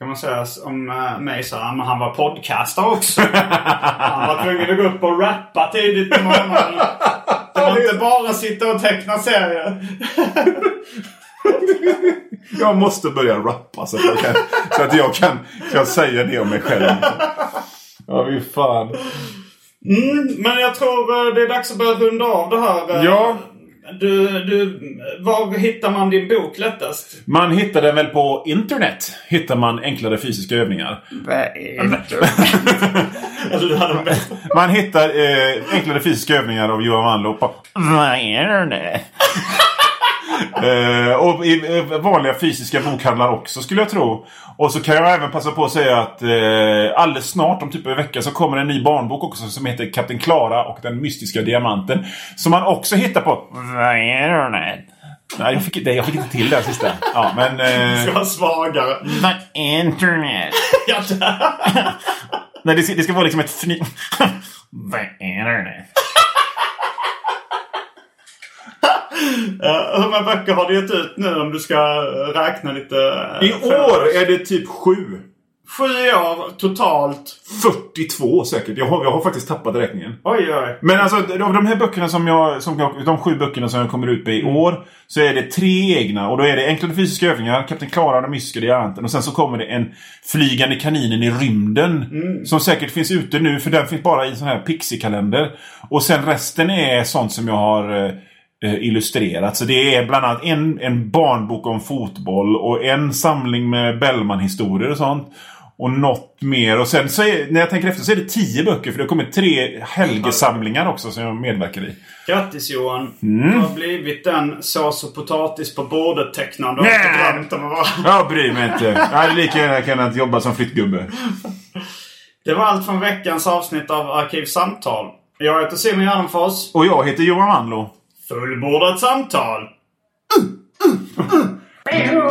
Kan man säga om äh, mig så här, men han var podcaster också. han var tvungen att gå upp och rappa tidigt på morgonen. Det var inte bara sitta och teckna serier. Jag måste börja rappa så att jag kan, så att jag kan, kan säga det om mig själv. Ja, fy fan. Mm, men jag tror eh, det är dags att börja runda av det här. eh. Ja. Du, du, var hittar man din bok lättast? Man hittar den väl på internet. Hittar man enklare fysiska övningar. Alltså. Man hittar eh, enklare fysiska övningar av Johan Wanlo på internet. Eh, och i eh, vanliga fysiska bokhandlar också skulle jag tro. Och så kan jag även passa på att säga att eh, alldeles snart, om typ en vecka, så kommer en ny barnbok också som heter Kapten Klara och den mystiska diamanten. Som man också hittar på internet. Nej, jag fick, nej, jag fick inte till det sista. Ja, men... Eh, Ska vara svagare. internet. Ja, där. Nej, det ska, det ska vara liksom ett fny... internet. Eh, hur många böcker har du gett ut nu om du ska räkna lite? eh, I år är det typ sju. Sju år totalt. 42 säkert. Jag har, jag har faktiskt tappat räkningen. Oj, oj. Men alltså av de här böckerna som jag, som jag, de sju böckerna som jag kommer ut med i Mm. år. Så är det tre egna och då är det Enklare fysiska övningar, Kapten Klara den mystiska diamanten. Och sen så kommer det en Flygande kaninen i rymden. Mm. Som säkert finns ute nu för den finns bara i sån här Pixie-kalender. Och sen resten är sånt som jag har eh, illustrerat. Så det är bland annat en, en barnbok om fotboll och en samling med Bellman-historier och sånt. Och något mer. Och sen så är, när jag tänker efter så är det tio böcker. För det har kommit tre helgesamlingar också som jag medverkar i. Grattis Johan. Mm. Du har blivit den sås och potatis på bordet-tecknaren du har drömt om att vara. Jag bryr mig inte. Jag hade lika gärna kunnat jobba som flyttgubbe. Det var allt från veckans avsnitt av Arkivsamtal. Jag heter Simon Gärdenfors. Och jag heter Johan Wanlo. Fullbordat samtal. Ever